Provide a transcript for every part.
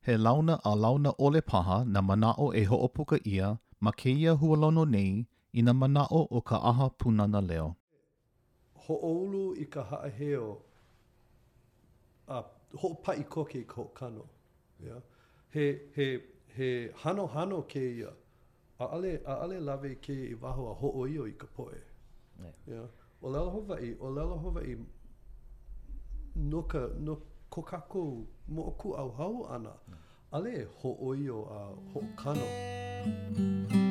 He launa a launa ʻole paha nā manaʻo e hoʻopuka ʻia ma kēia hualono nei i nā manaʻo o ka ʻAha Pūnana Leo. He hoʻoulu i ka haʻaheo a hoʻopaʻi koke i ka hoʻokano. He hanohano kēia ʻAʻole, ʻaʻole lawe i kēia i waho a hōʻoio i ka poʻe. Yeah. ʻŌlelo Hawaiʻi, ʻōlelo Hawaiʻi, no ka, no ko kākou moʻokūʻauhau ʻana, ʻaʻole e hōʻoio a hoʻokano. Thank you.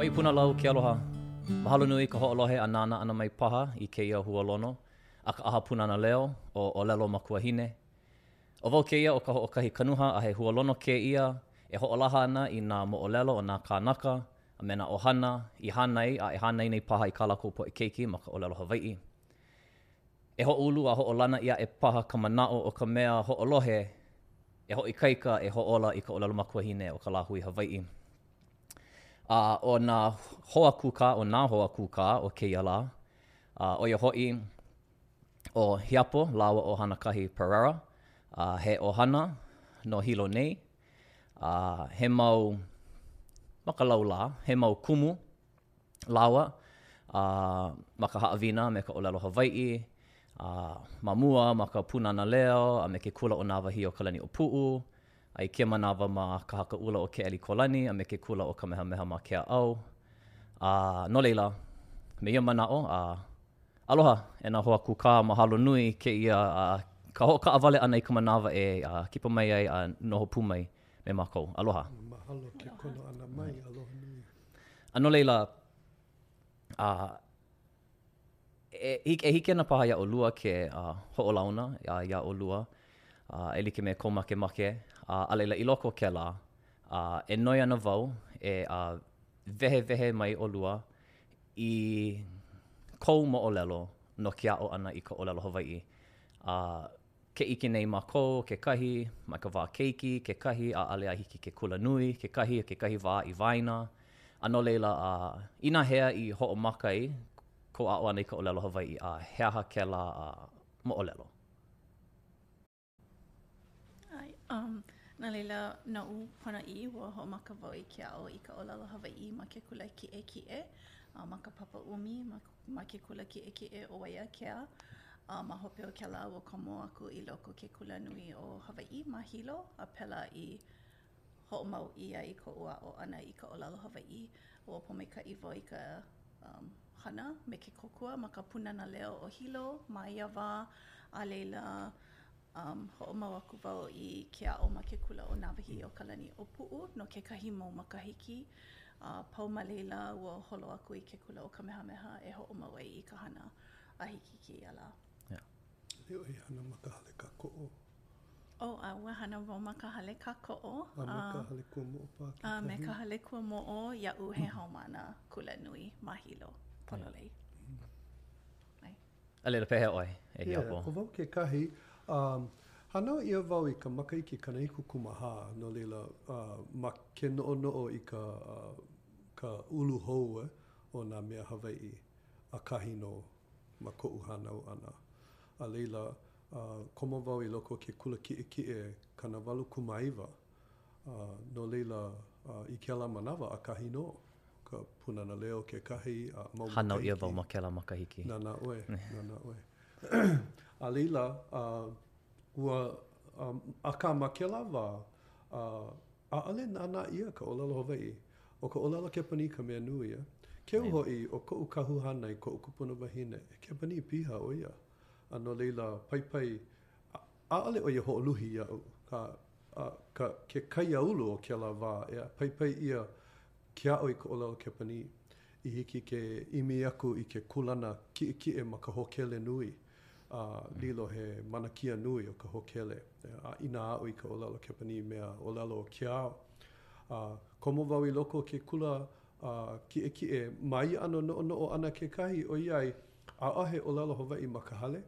Waipunalau ke aloha. Mahalo nui i ka hoʻolohe a nānā ʻana mai paha i kēia hualono. a ka ʻAha Pūnana Leo ʻo ʻŌlelo Makuahine. ʻO wau kēia ʻo Kahoʻokahi Kanuha a he hualono kēia e hoʻolaha ana i nā moʻolelo o nā kānaka a me nā ʻohana i hānai a e hānai nei paha i kā lākou poʻe keiki ma ka ʻōlelo Hawaiʻi. E hoʻoulu a hoʻolana ʻia aʻe paha ka manaʻo o ka mea hoʻolohe e hoʻoikaika e hoʻōla i ka ʻōlelo makuahine o ka lāhui Hawaiʻi. A ʻo nā hoa kūkā, ʻo nā hoa kūkā o kēia lā, A ʻo ia hoʻi, ʻo Hiapo lāua ʻo Hanakahi Perreira, a he ʻohana no Hilo nei, a he mau, ma ka laulā, he mau kumu lāua a ma ka haʻawina me ka ʻōlelo Hawaiʻi, a ma mua ma ka Pūnana Leo a me ke Kula ʻo Nāwahīokalaniʻōpuʻu, a i kēia manawa ma Ka Haka ʻUla o Keʻelikōlani a me ke Kula ʻo Kamehameha ma Keaʻau, a no laila, me ia manaʻo, a aloha e nā hoa kūkā, mahalo nui kēia a ka hoʻokaʻawale ʻana i ka manawa e kipa mai ai a noho pū mai me mākou. Aloha. Mahalo ke kono ʻana mai. Aloha nui. A no laila, a. E hiki ana paha iā ʻolua ke hoʻolauna iā ʻolua e like me kou makemake, a laila i loko o kēlā, e noi ana wau e wehewehe mai ʻolua i kou moʻolelo no ke aʻo ʻana i ka ʻōlelo Hawaiʻi, a Ke ʻike nei mākou, kekahi, mai ka wā keiki, kekahi, ʻaʻole a hiki ke kulanui, kekahi, a kekahi wā i waena. A no laila, a ināhea i hoʻomaka ai kou aʻo ʻana i ka ʻōlelo Hawaiʻi, a he aha kēlā moʻolelo? No laila, noʻu ponoʻī, ua hoʻomaka wau i ke aʻo i ka ʻōlelo Hawaiʻi ma ke kula kiʻekiʻe, ma ka papa ʻumi, ma. Ma ke kula kiʻekiʻe o Waiākea, a ma hope o kēlā ua komo aku i loko o ke Kulanui o Hawaiʻi ma Hilo a pēlā i hoʻomau ʻia ai koʻu aʻo ʻana i ka ʻōlelo Hawaiʻi. Ua pōmaikaʻi wau i ka hana me ke kōkua ma ka Pūnana Leo o Hilo ma ia wā, a laila, Um, hoʻomau aku wau i ke aʻo ma ke kula ʻo Nāwahīokalaniʻōpuʻu no kekahi mau makahiki, a pau ma laila ua holo aku i ke kula ʻo Kamehameha e hoʻomau ai i ka hana a hiki kēia lā. A ʻoe i hana ma ka Hale Kākoʻo. Oh, a ua hana wau ma ka Hale Kākoʻo. A me ka Hale Kuamoʻo paha kekahi. A me ka Hale Kuamoʻo iaʻu he haumāna kulanui ma Hilo, pololei. A laila, pehea ʻoe, e Hiapo? ʻAe, ʻo wau kekahi, a hānau ʻia wau i ka makahiki kanahikukūmāhā, no laila, ma ke noʻonoʻo i ka ka ulu hou o nā mea Hawaiʻi, ʻakahi nō ma koʻu hānau ʻana. A laila, komo wau i loko o ke kula kiʻekiʻe kanawalukūmāiwa, A no laila, a i kēlā manawa, ʻakahi nō ka Pūnana Leo kekahi a mau makahiki. Hānau ʻia wau ma kēlā makahiki. Nānā ʻoe, nānā ʻoe. A laila, a ua, a, akā ma kēlā wā, a, ʻaʻole nānā ʻia ka ʻōlelo Hawaiʻi. ʻO ka ʻōlelo Kepanī ka mea nui, a keu hoʻi, ʻo koʻu kahu hānai, koʻu kupunawahine, he Kepanī piha ʻo ia. A no laila, paipai, ʻAʻole ʻo ia hoʻoluhi iaʻu, a ka, ke kaiāulu o kēlā wā, e paipai ʻia ke aʻo i ka ʻōlelo Kepanī, i hiki ke ʻimi aku i ke kūlana kiʻekiʻe ma ka hōkele nui, a lilo he manakia nui o ka hōkele a inā aʻo i ka ʻōlelo Kepanī mea ʻōlelo o ke ao. A komo wau i loko o ke kula a kiʻekiʻe, ma ia ʻano noʻonoʻo ʻana kekahi, ʻoiai, ʻAʻohe ʻōlelo Hawaiʻi ma ka hale,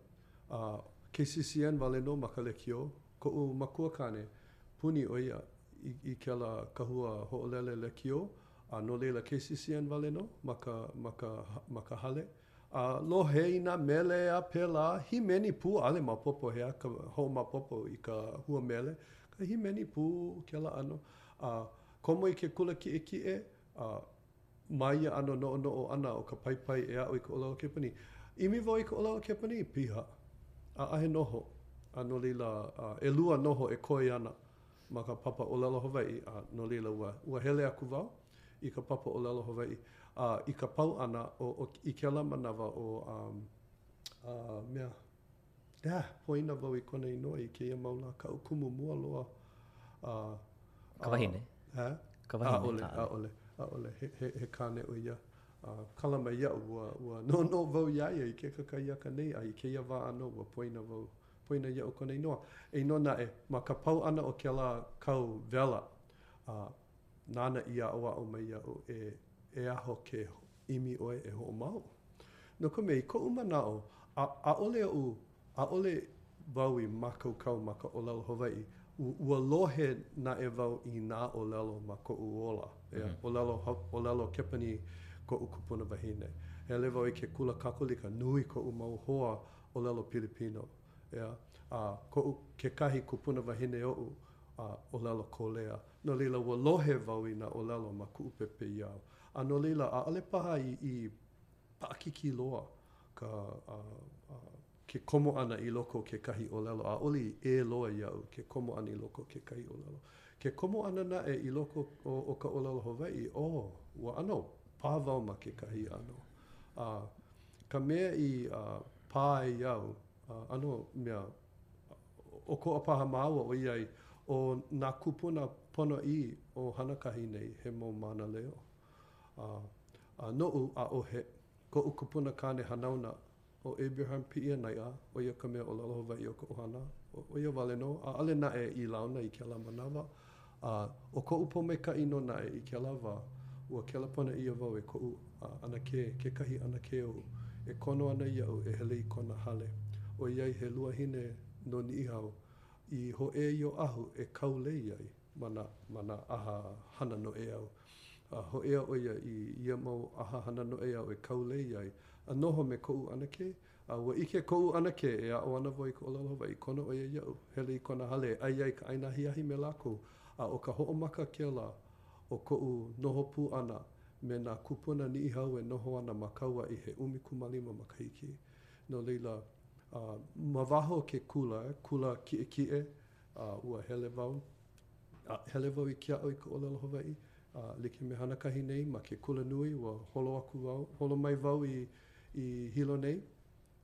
a KCCN wale nō ma ka lekiō. Koʻu makuakāne, puni ʻo ia i kēlā kahua hoʻolele lekiō, a no laila KCCN wale nō ma ka, ma ka, ma ka hale. A lohe i nā mele a pēlā, hīmeni pū, ʻaʻole maopopo he aha, akā hoʻomaopopo i ka hua mele, ka hīmeni pū kēlā ʻano. A komo i ke kula kiʻekiʻe, a. Ma ia ʻano noʻonoʻo ʻana o ka paipai e aʻo i ka ʻōlelo Kepanī, ʻimi wau i ka ʻōlelo Kepanī, piha. ʻAʻohe noho, a no laila, ʻelua noho e koe ana ma ka papa ʻōlelo Hawaiʻi, a no laila, ua, ua hele aku wau i ka papa ʻōlelo Hawaiʻi, a i ka pau ʻana o, o, i kēlā manawa o, a, a, mea. Ea, poina wau i kona inoa i kēia mau lā kaʻu kumu mua loa a... Ka wahine. Ea? Ka wahine. ʻAʻole, ʻaʻole, ʻaʻole. He, he, he kāne ʻo ia. A kala mai iaʻu, ua, ua noʻonoʻo wau iā ia i ke kakahiaka nei, a i kēia wā ʻānō, ua poina wau. Poina iaʻu kona inoa. Eia nō naʻe, ma ka pau ʻana o kēlā kau wela, a Nāna i aʻoaʻo mai iaʻu e e aho ke ʻimi ʻoe e hoʻomau. No ka mea, i koʻu manaʻo, a, ʻaʻole oʻu, ʻaʻole wau i mākaukau ma ka ʻōlelo Hawaiʻi, u, ua lohe naʻe wau i nā ʻōlelo ma koʻu ola, ʻea, ʻōlelo, ʻōlelo Kepanī koʻu kupunawahine. Hele wau i ke kula Kakōlika, nui koʻu mau hoa ʻōlelo Pilipino, ʻea, a koʻu, kekahi kupunawahine oʻu, a, ʻōlelo Kōlea. No laila, ua lohe wau i nā ʻōlelo ma kuʻu pepeiao, a no laila, ʻaʻole paha i i paʻakikī loa ka ke komo ʻana i loko o kekahi ʻōlelo, ʻaʻole i ʻē loa iaʻu ke komo ʻana i loko o kekahi ʻōlelo. Ke komo ʻana naʻe i loko o o ka ʻōlelo Hawaiʻi, ʻo, ua ʻano pā wau ma kekahi ʻano. A, ka mea i pā ai au, ʻano mea, ʻokoʻa paha māua ʻoiai ʻo nā kūpuna ponoʻī o Hanakahi nei he mau mānaleo. A noʻu, ʻaʻohe. Koʻu kupuna kāne hanauna, ʻo Abraham Piʻianaiʻa, ʻo ia ka mea ʻōlelo Hawaiʻi o ka ʻohana, ʻo ia wale nō, ʻaʻole naʻe i launa i kēlā manawa, A ʻo koʻu pōmaikaʻi nō naʻe i kēlā wā, ua kelepona ʻia wau e koʻu ʻanakē kekahi ʻanakē oʻu e kono ana iaʻu e hele i kona hale, ʻoiai he luahine no Niʻihau i hōʻea i Oʻahu e kūʻai lei ai ma nā ma nā ʻaha hana noʻeau. A hōʻea ʻo ia i ia mau ʻaha hana noʻeau e kūʻai lei ai a noho me koʻu ʻanakē, A ua ʻike koʻu ʻanakē e aʻo ana wau i ka ʻōlelo Hawaiʻi, kono ʻo ia iaʻu, hele i kona hale e ʻai ai ka ʻaina ahiahi me lākou, a ʻo ka hoʻomaka kēlā o koʻu noho pū ʻana me nā kūpuna Niʻihau e noho ana ma Kauaʻi he ʻumikūmālima makahiki. No laila, a ma waho o ke kula, kula kiʻekiʻe, a ua hele wau, a hele wau i ke aʻo i ka ʻōlelo Hawaiʻi, a like me Hanakahi nei, ma ke kulanui ua holo aku wau, holo mai wau i. i Hilo nei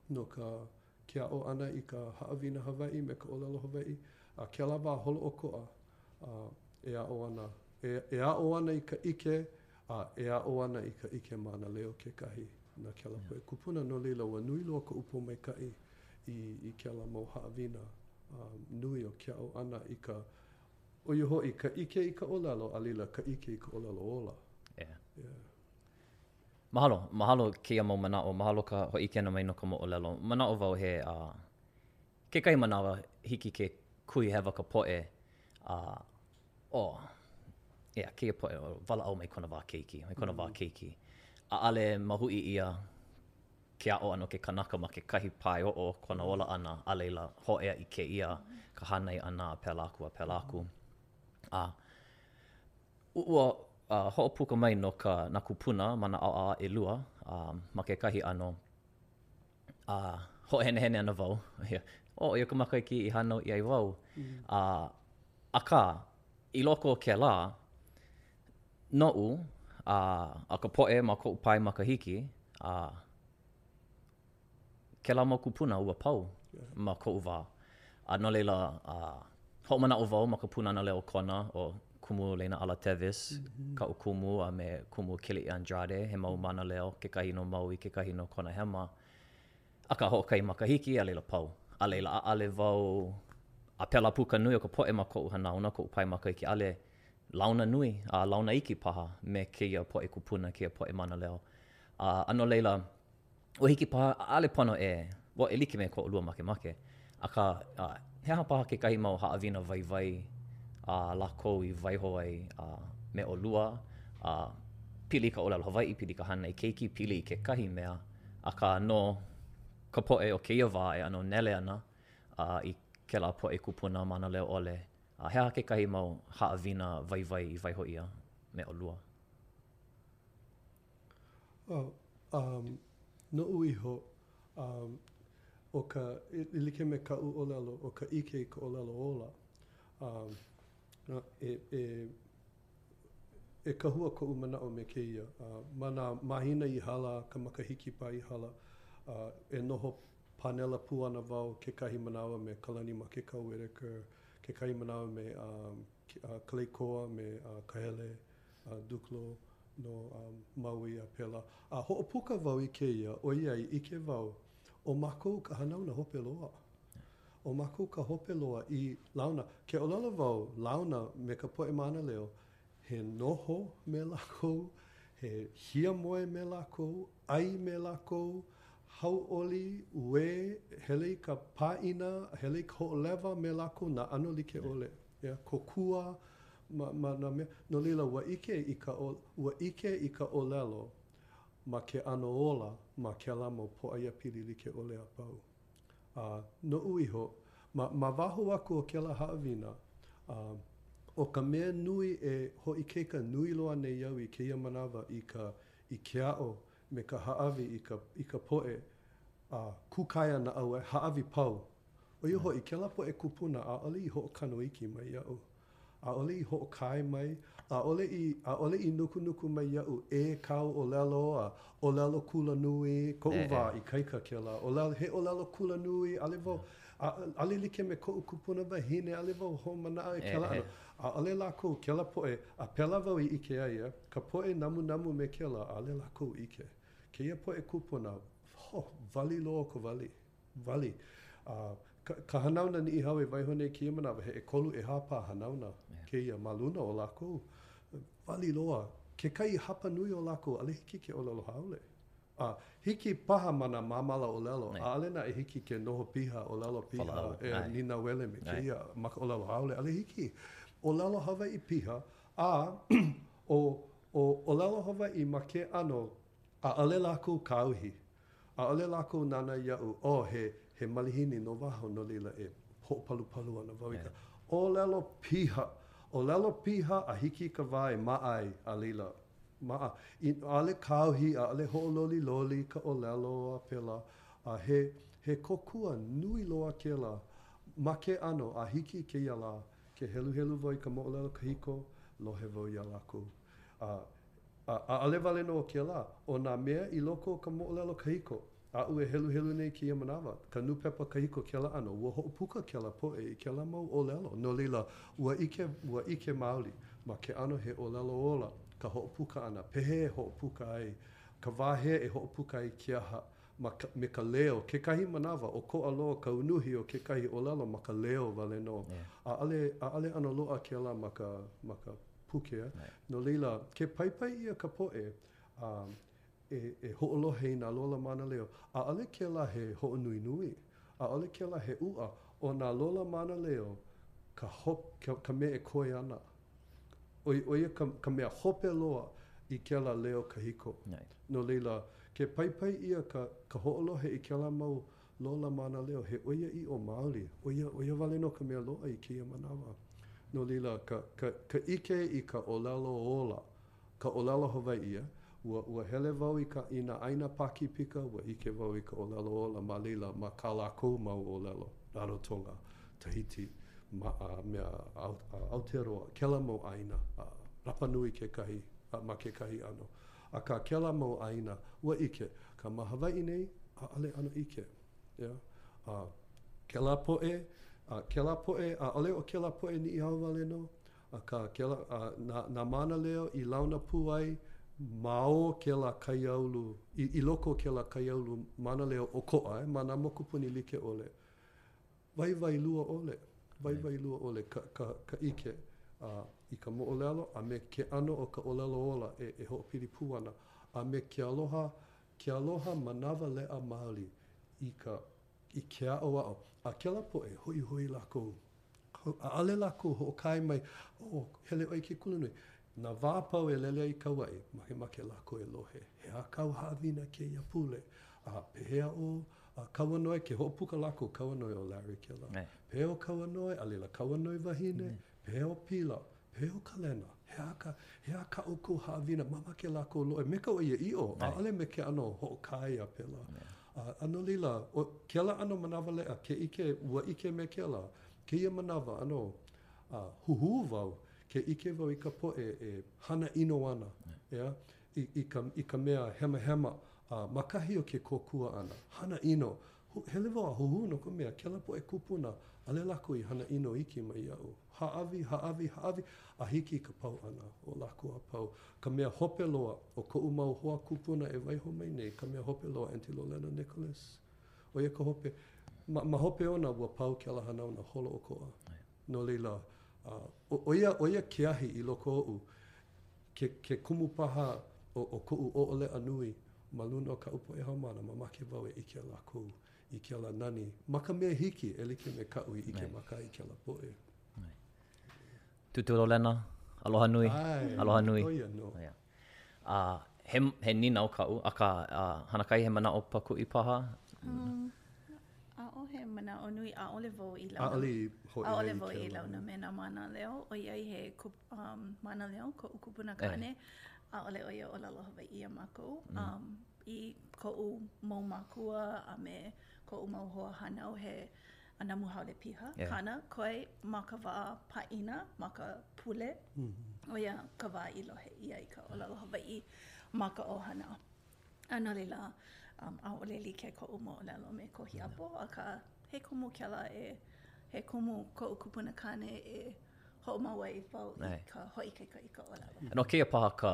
no ka ke aʻo ʻana i ka haʻawina Hawaiʻi me ka ʻōlelo Hawaiʻi a kēlā wā holoʻokoʻa a e aʻo ana e aʻo ana i ka ʻike a e aʻo ana i ka ʻike mānaleo kekahi na kēlā poʻe kūpuna no laila ua nui loa koʻu pōmaikaʻi i i kēlā mau haʻawina a nui o ke aʻo ʻana i ka ʻo ia hoʻi ka ʻike i ka ʻōlelo a laila ka ʻike i ka ʻōlelo ola. Yeah. Yeah. Mahalo, mahalo kēia mau manaʻo, mahalo ka hōʻike ʻana mai no ka moʻolelo. Manaʻo wau he kekahi manawa hiki ke kuhi hewa ka poʻe a ʻō, eia kēia poʻe ua walaʻau mai kona wā keiki, mai kona wā keiki. ʻAʻole mahuʻi ʻia ke aʻo ʻana o ke kanaka ma kekahi pae oʻo o kona ola ʻana, a laila, hōʻea i kēia, ka hānai ʻana a pēlā aku a pēlā aku. A ua A hoʻopuka mai no ka, nā kūpuna ma nā ʻaoʻao ʻelua a ma kekahi ʻano a hoʻohenehene ana wau, ʻo ia ka makahiki i hānau ʻia ai wau. A akā, i loko o kēlā, noʻu a ka poʻe ma koʻu pae makahiki a. kēlā mau kūpuna ua pau ma koʻu wā. A no laila, hoʻomanaʻo wau ma ka Pūnana Leo Kona ʻo Kumu Leinaʻala Teves, kaʻu kumu, a me Kumu Keliʻi Andrade, he mau mānaleo, kekahi no Maui, kekahi no Kona Hema, akā hoʻokahi makahiki, a laila pau. A laila, ʻaʻale wau, a pēlā pū ka nui o ka poʻe ma koʻu hanauna, koʻu pae makahiki ʻaʻale launa nui, a launa iki paha me kēia poʻe kūpuna, kēia poʻe mānaleo. A no laila, ua hiki paha ʻaʻale pono e ua e like me ko ʻolua makemake. Akā, he aha paha kekahi mau haʻawina waiwai a lākou i waiho ai me ʻolua? Pili i ka ʻōlelo Hawaiʻi, pili i ka hānai keiki, pili i kekahi mea, akā no ka poʻe o kēia wā e ʻano nele ana i kēlā poʻe kūpuna mānaleo ʻole, he aha kekahi mau haʻawina waiwai i waiho ʻia me ʻolua? Noʻu iho, ʻo ka, e like me kaʻu ʻōlelo, ʻo ka ʻike i ka ʻōlelo ola, e kahua koʻu manaʻo me kēia, ma nā mahina i hala a ka makahiki paha i hala, e noho pānela pū ana wau kekahi manawa me Kalani Makekau-Whittaker, kekahi manawa me Kaleikoa me Kahele, a Dukelow no Maui a pēlā. A hoʻopuka wau i kēia, ʻoiai ʻike wau, ʻo mākou ka hanauna hope loa. ʻO mākou ka hope loa i launa. Ke ʻōlelo wau launa me ka poʻe mānaleo, he noho me lākou, he hiamoe me lākou, ʻai me lākou, hauʻoli, uē, hele i ka pāʻina, hele i ka hoʻolewa me lākou nā ʻano like ʻole. Ia kōkua ma ma nā mea. No laila, ua ʻike i ka ua ʻike i ka ʻōlelo ma ke ʻano ola ma kēlā mau pōʻaiapili like ʻole a pau. A noʻu iho, ma ma waho aku o kēlā haʻawina, a ʻo ka mea nui e hoʻoikaika nui loa nei au i kēia manawa i ka i ke aʻo me ka hāʻawi i ka i ka poʻe a kū kēia naʻau e hāʻawi pau. ʻO ia hoʻi, kēlā poʻe kūpuna ʻaʻole i hoʻokano iki mai iaʻu, ʻaʻole i hoʻokae mai, ʻaʻole i ʻaʻole i nukunuku mai iaʻu e kāu ʻōlelo a ʻōlelo kulanui koʻu wā ikaika kēlā ʻōlelo he ʻōlelo kulanui ʻaʻole wau ʻaʻole like me koʻu kupunawahine ʻaʻole wau hoʻomanaʻo e kēlā ʻano ʻAʻole lākou kēlā poʻe, a pēlā wau i ʻike ai, a ka poʻe namunamu me kēlā, ʻaʻole lākou ʻike. Kēia poʻe kūpuna, ho, wali loa ka wali, wali. A ka, ka hanauna Niʻihau e waiho nei kēia manawa, he ʻekolu ʻehā paha hanauna kēia ma luna o lākou, wali loa. Kekahi hapanui o lākou, ʻaʻole hiki ke ʻōlelo haole. A hiki paha ma nā māmala ʻōlelo, ʻaʻole naʻe hiki ke noho piha ʻōlelo piha e nīnauele me kēia ma ka ʻōlelo haole. ʻAʻole hiki. ʻŌlelo Hawaiʻi piha, a ʻo ʻo ʻōlelo Hawaiʻi ma ke ʻano, ʻaʻole lākou kāohi, ʻaʻole lākou nānā iaʻu, ʻo, he he malihini no waho, no laila e hoʻopalupalu ana wau i ka ʻōlelo piha. ʻŌlelo piha a hiki i ka wā e maʻa ai, a laila, Maʻa i ʻaʻale kāohi, ʻaʻale hoʻololiloli ka ʻōlelo a pēlā, a he he kōkua nui loa kēlā ma ke ʻano a hiki i kēia lā ke heluhelu wau i ka moʻolelo kahiko, lohe wau iā lākou. A, a ʻaʻale wale nō kēlā, ʻo nā mea i loko o ka moʻolelo kahiko, Aʻu e heluhelu nei kēia manawa, ka nūpepa kahiko kēlā ʻano, ua hoʻopuka kēlā poʻe i kēlā mau ʻōlelo, no laila, ua ʻike, ua ʻike maoli, ma ke ʻano he ʻōlelo ola ka hoʻopuka ʻana, pehea e hoʻopuka ai, ka wā hea e hoʻopuka ai ke aha, ma ka, me ka leo, kekahi manawa, ʻokoʻa loa ka unuhi o kekahi ʻōlelo ma ka leo wale nō. ʻAʻole, ʻaʻole ʻano loaʻa kēlā ma ka, ma ka puke, no laila, ke paipai ʻia ka poʻe, a e hoʻolohe i nā lola mānaleo, ʻaʻole kēlā he hoʻonuinui, ʻaʻole kēlā he uʻa, ʻo nā lola mānaleo ka hope, ka mea e koe ana, ʻo ia, ʻo ia ka mea hope loa i kēlā leo kahiko. No laila, ke paipai ʻia ka ka hoʻolohe i kēlā mau lola mānaleo, he ʻoiaʻiʻo maoli, ʻo ia, ʻo ia wale nō ka mea loaʻa i kēia manawa. No laila, ka ka ka ʻike i ka ʻōlelo ola Ka ʻōlelo Hawaiʻi ia. Ua ua hele wau i ka i nā ʻāina Pākīpika, ua ʻike wau i ka ʻōlelo ola ma laila ma kā lākou mau ʻōlelo, Rarotonga, Tahiti, ma a me a Aotearoa, kēlā mau ʻāina, a Rapa Nui kekahi, a ma kekahi ʻano. Akā, kēlā mau ʻāina, ua ʻike ʻia. Akā, ma Hawaiʻi nei, ʻaʻole ʻano ʻike ʻia. A kēlā poʻe, a kēlā poʻe, ʻaʻole ʻo kēlā poʻe Niʻihau wale nō. Akā, kēlā nā nā mānaleo i launa pū ai ma o kēlā kaiaulu, i i loko o kēlā kaiaulu mānaleo ʻokoʻa e, ma nā mokupuni like ʻole. Waiwai lua ʻole, waiwai lua ʻole ka ka ka ʻike a i ka moʻolelo a me ke ʻano o ka ʻōlelo ola e e hoʻopili pū ana, a me ke aloha ke aloha manawaleʻa maoli i ka i ke aʻoaʻo a kēlā poʻe hoihoi lākou, ʻaʻole lākou hoʻokae mai, oh, hele ʻoe i ke kulanui, nā wā a pau e lele ai i Kauaʻi, makemake lākou e lohe, he aha kāu haʻawina kēia pule, a pehea ʻo Kauanoe, ke hoʻopuka lākou, Kauanoe ʻo Larry kēlā, pehea ʻo Kauanoe, a laila Kauanoe wahine, pehea ʻo Pila, pehea ʻo Kalena, he aha ka, he aha kā ʻoukou haʻawina, mamake lākou lohe, me ka ʻoiaʻiʻo, ʻaʻole me ke ʻano hoʻokae a pēlā. A no laila, ʻo kēlā ʻano manawaleʻa ke ʻike, ua ʻike me kēlā, kēia manawa ʻano, a huhū wau ke ʻike wau i ka poʻe e hana ʻino ana, ʻea, i ka i ka mea hemahema a ma kahi o ke kōkua ʻana, hana ʻino. Hele wau a huhū no ka mea, kēlā poʻe kūpuna, ʻaʻole lākou i hana ʻino iki mai iaʻu. Hāʻawi, hāʻawi, hāʻawi, a hiki i ka pau ʻana o lākou a pau. Ka mea hope loa o koʻu mau hoa kūpuna e waiho mai nei, ka mea hope loa, Aunty Lolena Nicholas, ʻo ia ka hope, ma, ma hope ona ua pau kēlā hanauna holoʻokoʻa. No laila, uh, ʻo ia, ʻo ia ke ahi i loko oʻu, ke, ke kumu paha o, o koʻu ʻoʻoleʻa nui ma luna o kaʻu poʻe haumāna, mamake wau e ʻike lākou i kēlā nani, ma ka mea hiki e like me kaʻu i ʻike maka i kēlā poʻe. Tūtū Lolena, aloha nui, aloha nui. ʻO ia nō. A he, he nīnau kaʻu, akā, a Hanakahi he manaʻo pākuʻi paha? ʻAʻohe manaʻo nui, ʻaʻole wau i launa. ʻAʻole hoʻi. ʻAʻole wau i launa me nā mānaleo, ʻoiai he mānaleo koʻu kupunakāne, ʻaʻole ʻo ia ʻōlelo Hawaiʻi iā mākou. i koʻu mau mākua a me koʻu mau hoa hānau he ʻano namu haole piha, akā naʻe koe ma ka wā pāʻina ma ka pule, ʻo ia ka wā i lohe ʻia i ka ʻōlelo Hawaiʻi ma ka ʻohana. A no laila, ʻaʻole like koʻu moʻolelo me ko Hiapo, akā, he kumu kēlā e, he kumu koʻu kupunakāne e hoʻomau ai wau i ka hoʻoikaika i ka ʻōlelo. ʻO kēia paha ka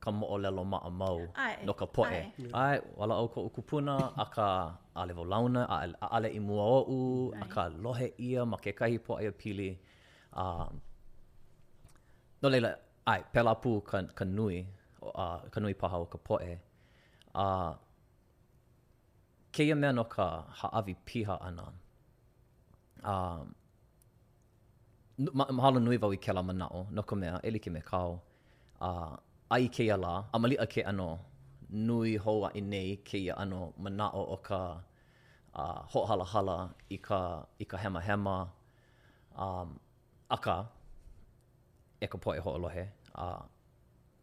ka moʻolelo maʻamau no ka poʻe. ʻAe, walaʻau koʻu kupuna, akā, ʻaʻole wau launa, ʻaʻole i mua oʻu, akā, lohe ʻia ma kekahi poʻe pili, a no laila, ʻae, pēlā pū ka nui, ka nui paha o ka poʻe. A kēia mea no ka hāʻawi piha ʻana. A mahalo nui wau i kēlā manaʻo no ka mea, e like me kāu, a i kēia lā, a malia ke ʻano, nui hou aʻe nei kēia ʻano manaʻo o ka hoʻohalahala i ka hemahema, akā, e ka poʻe hoʻolohe, a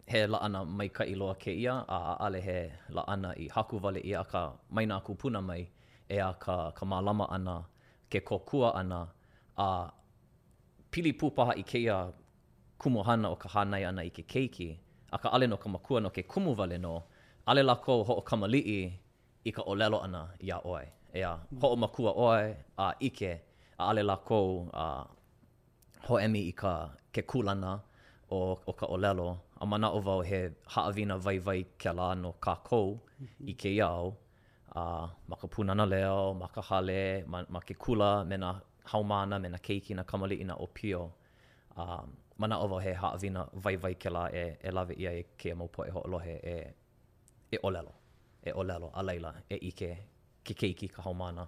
he laʻana maikaʻi loa kēia a ʻaʻale he laʻana i haku wale ʻia, akā, mai nā kūpuna mai, ʻeā, ka mālama ʻana, ke kōkua ʻana, a pili pū paha i kēia kumuhana o ka hānai ʻana i ke keiki, akā, ʻaʻole no ka makua, no ke kumu wale nō, ʻaʻole lākou hoʻokamaliʻi i ka ʻōlelo ʻana iā ʻoe, ʻeā, hoʻomakua ʻoe a ʻike, ʻaʻale lākou a. hoʻemi i ka ke kūlana o o ka ʻōlelo, a manaʻo wau he haʻawina waiwai kēlā no kākou i kēia au, a ma ka Pūnana Leo, ma ka hale, ma ma ke kula me nā haumāna me nā keiki nā kamaliʻi nā ʻōpio, a manaʻo wau he haʻawina waiwai kēlā e e lawe ʻia e kēia mau poʻe hoʻolohe e e ʻōlelo, e ʻōlelo a laila e ʻike ke keiki ka haumāna.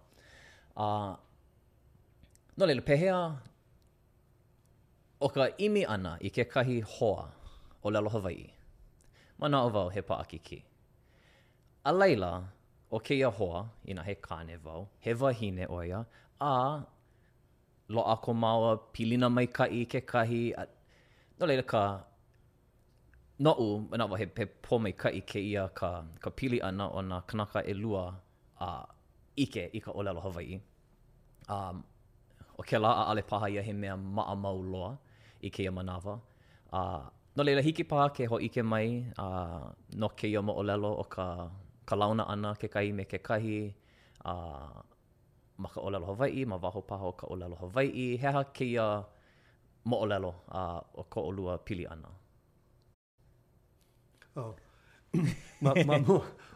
A No laila, pehea ʻo ka ʻimi ʻana i kekahi hoa ʻōlelo Hawaiʻi? Manaʻo wau he paʻakikī. A laila, ʻo kēia hoa, inā he kāne wau, he wahine ʻo ia, a loaʻa ko māua pilina maikaʻi i kekahi, a no laila ka noʻu, manaʻo wau he pōmaikaʻi kēia ka pili ʻana o nā kānaka ʻelua a ʻike i ka ʻōlelo Hawaiʻi, a ʻo kēlā ʻaʻole paha ia he mea maʻamau loa i kēia manawa. A no laila, hiki paha ke hōʻike mai a no kēia moʻolelo o ka ka launa ʻana kekahi me kekahi a ma ka ʻōlelo Hawaiʻi, ma waho paha o ka ʻōlelo Hawaiʻi, he aha kēia moʻolelo a o ko ʻolua pili ʻana.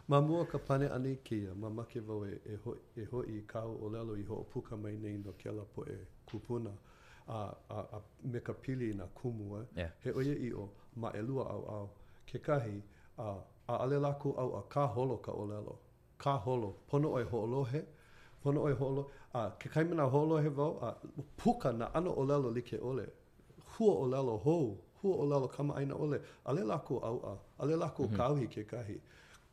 Ma mua o ka pane ʻana i kēia, mamake wau e hoʻi i kāu ʻōlelo i hoʻopuka mai nei no kēlā poʻe kūpuna a me ka pili i nā kumu. He ʻoiaʻiʻo, ma ʻelua ʻaoʻao kekahi, a ʻaʻole lākou ʻauʻa kāholo ka ʻōlelo. Kāholo, pono ʻoe e hoʻolohe, pono ʻoe e hoʻolohe, a kekahi manawa hoʻolohe wau a puka nā ʻano ʻōlelo like ʻole. huaʻōlelo hou, huaʻōlelo kamaʻāina ʻole, ʻaʻole lākou ʻauʻa, ʻaʻole lākou kāohi kekahi.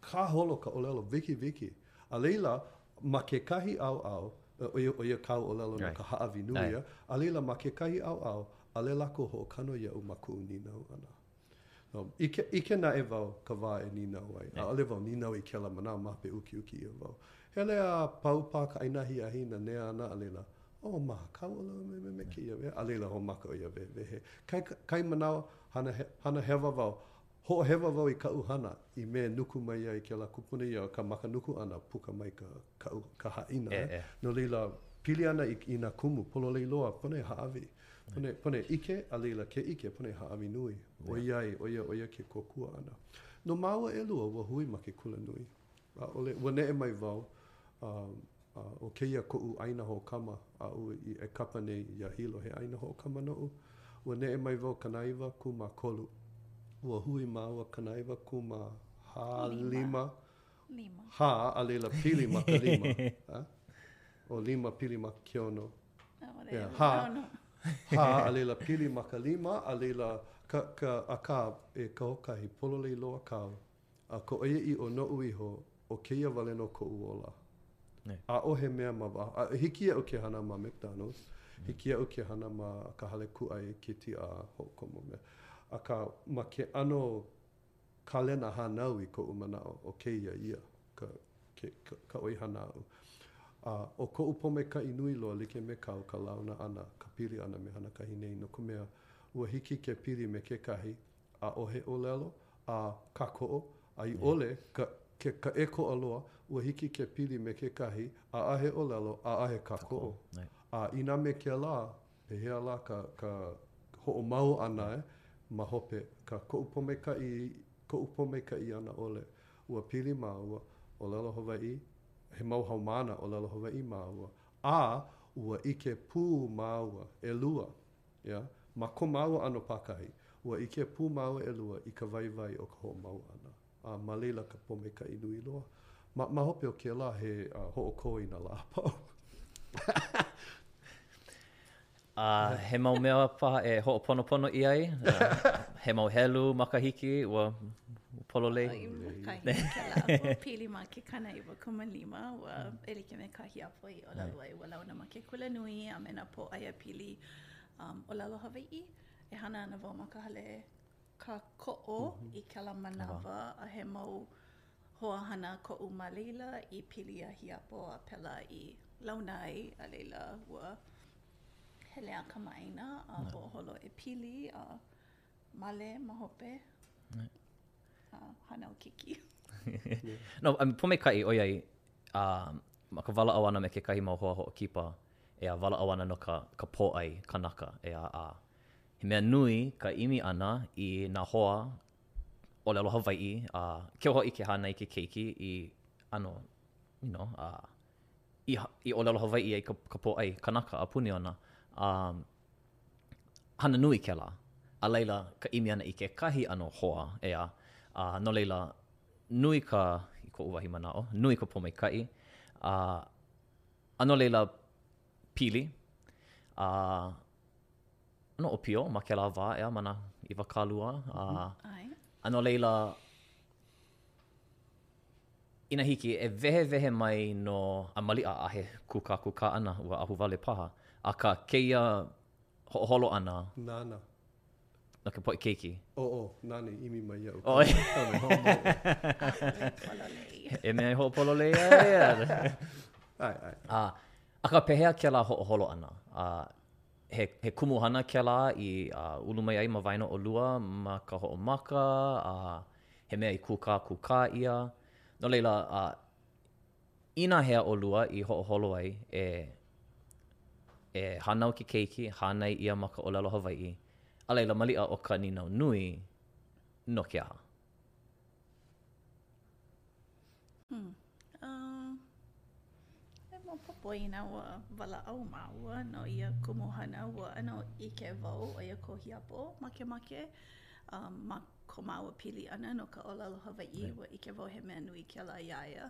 Kāholo ka ʻōlelo wikiwiki. A laila, ma kekahi ʻaoʻao, ʻo ia, ʻo ia kāu ʻōlelo no ka hāʻawi nui ʻia, a laila, ma kekahi ʻaoʻao, ʻaʻole lākou hoʻokano iaʻu ma kuʻu nīnau ʻana. ʻike, ʻike naʻe wau ka wā e nīnau ai. ʻAʻole wau nīnau i kēlā manawa ma hope ukiuki ʻia wau. Hele a pau paha ka ʻaina ahiahi nanea ana a laila, oh ma, kāua loa me, me, me kēia mea. A laila hoʻomaka ia wehewehe, kahi, kahi manawa, hana, hana hewa wau, hoʻohewa wau i kaʻu hana i mea e nuku mai ai kēlā kupuna ia akā ma ka nuku ʻana puka mai ka, kaʻu, ka haʻina. No laila, pili ana i, i nā kumu pololei loa pono e hāʻawi. Pono e, pono e ʻike, a laila ke ʻike, pono e hāʻawi nui. ʻOiai, ʻo ia, ʻo ia ke kōkua ʻana. No māua ʻelua ua hui ma ke kulanui. ʻAʻole, ua neʻe mai wau, a, a ʻo kēia koʻu ʻāina hoʻokama, aʻu e kapa nei iā Hilo he ʻāina hoʻokama noʻu. Ua neʻe mai wau kanaiwa kūmākolu. Ua hui māua kanaiwa kūmāhā, lima. lima. Hā, a laila pili ma ka lima. Ha? ʻO lima pili ma ke ono. ʻAʻole. Yeah. Hā, hā, a laila pili ma ka lima, a laila ka, ka, akā, e Kahoʻokahi, pololei loa kāu. A ka ʻoiaʻiʻo noʻu iho, ʻo kēia wale nō koʻu ola. Nei. ʻAʻohe mea ma waho, a hiki iaʻu ke hana ma McDonald's, hiki iaʻu ke hana ma ka hale kūʻai KTA hoʻokomo mea. Akā, ma ke ʻano kālena hānau i koʻu manaʻo ʻo kēia ia ka ʻoihana aʻu. A ʻo koʻu pōmaikaʻi nui loa like me kāu ka launa ʻana, ka pili ʻana me Hanakahi nei no ka mea, ua hiki ke pili me kekahi, ʻaʻohe ʻōlelo a kākoʻo, a i ʻole ka ʻēkoʻa loa, ua hiki ke pili me kekahi, ʻaʻohe ʻōlelo, ʻaʻohe kākoʻo. A inā me kēlā, Pehea lā ka ka hoʻomau ʻana e? Ma hope, ka koʻu pōmaikaʻi, koʻu pōmaikaʻi ana ʻole, ua pili māua, ʻōlelo Hawaiʻi, he mau haumāna ʻōlelo Hawaiʻi māua, a ua ʻike pū māua ʻelua, yeah, ma ko māua ʻano pākahi, ua ʻike pū māua ʻelua i ka waiwai o ka hoʻomau ʻana. a ma laila ka pōmaikaʻi nui loa. Ma ma hope o kēlā he hoʻokō i nā lā a pau. A he mau mea paha e hoʻoponopono ʻia ai, he mau helu makahiki ua pololei. Ua makahiki kēlā, ua pili ma ke kanaiwakūmālima, ua e like me kā Hiapo i ʻōlelo ai, ua launa ma ke kulanui a me nā pōʻaiapili ʻōlelo Hawaiʻi. E hana ana wau ma ka hale kākoʻo i kēlā manawa a he mau hoahana koʻu ma laila i pili iā Hiapo a pēlā i launa ai a laila ua hele a kamaʻāina a hoʻoholo e pili a male ma hope a hānau keiki. No, I mean, pōmaikaʻi ʻoiai, um, Ma ka walaʻau ʻana me kekahi mau hoa hoʻokipa, ʻeā, walaʻau ana no ka ka pōʻai kanaka, ʻeā, a he mea nui ka ʻimi ʻana i nā hoa ʻōlelo Hawaiʻi a keu hoʻi ke hānai ke keiki i ʻano, you know, a i i ʻōlelo Hawaiʻi ai ka ka pōʻai kanaka a puni ona. A hana nui kēlā. A laila, ka ʻimi ʻana i kekahi ʻano hoa, ʻeā, a no laila, nui ka, i koʻu wahi manaʻo, nui ka pōmaikaʻi, a, a no laila, pili, a, ʻano ʻōpio ma kēlā wā, ʻeā, ma nā iwakālua, a, a no laila, Inā hiki, e wehewehe mai nō a maliʻa a he kūkākūkā ʻana ua ahuwale paha, akā kēia hoʻoholo ʻana. Nāna. No ka poʻe keiki. Oʻo, nāna i ʻimi mai iaʻu. ʻOe. Kau e holo mai. Ahuwale pololei. He mea e hoʻopololei ai ia. ʻAe, ʻae. A, akā pehea kēlā hoʻoholo ʻana? A, he, he kumuhana kēlā i ulu mai ai ma waena o ʻolua ma ka hoʻomaka a. he mea i kūkākūkā ʻia, no laila, a ināhea ʻolua i hoʻoholo ai e e hānau ke keiki, hānai ʻia ma ka ʻōlelo Hawaiʻi, a laila, maliʻa ʻo ka nīnau nui, no ke aha? Hm, ʻaʻole maopopo inā ua walaʻau māua no ia kumuhana ua ʻano ʻike wau ʻo ia ko Hiapo makemake, um, ma ko māua pili ʻana no ka ʻōlelo Hawaiʻi ua ʻike wau he mea nui kēlā iā ia.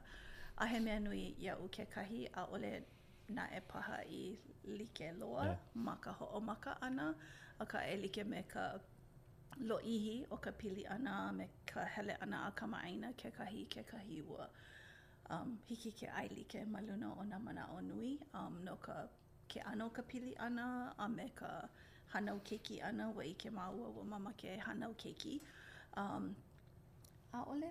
A he mea nui iaʻu kekahi, ʻaʻole naʻe paha i like loa ma ka hoʻomaka ʻana, akā e like me ka lōʻihi o ka pili ʻana a me ka hele ʻana a kamaʻāina kekahi i kekahi ua um hiki ke ʻaelike ma luna o nā manaʻo nui um no ka ke ʻano o ka pili ʻana a me ka hānau keiki ʻana ua ʻike māua ua mamake e hānau keiki um ʻaʻole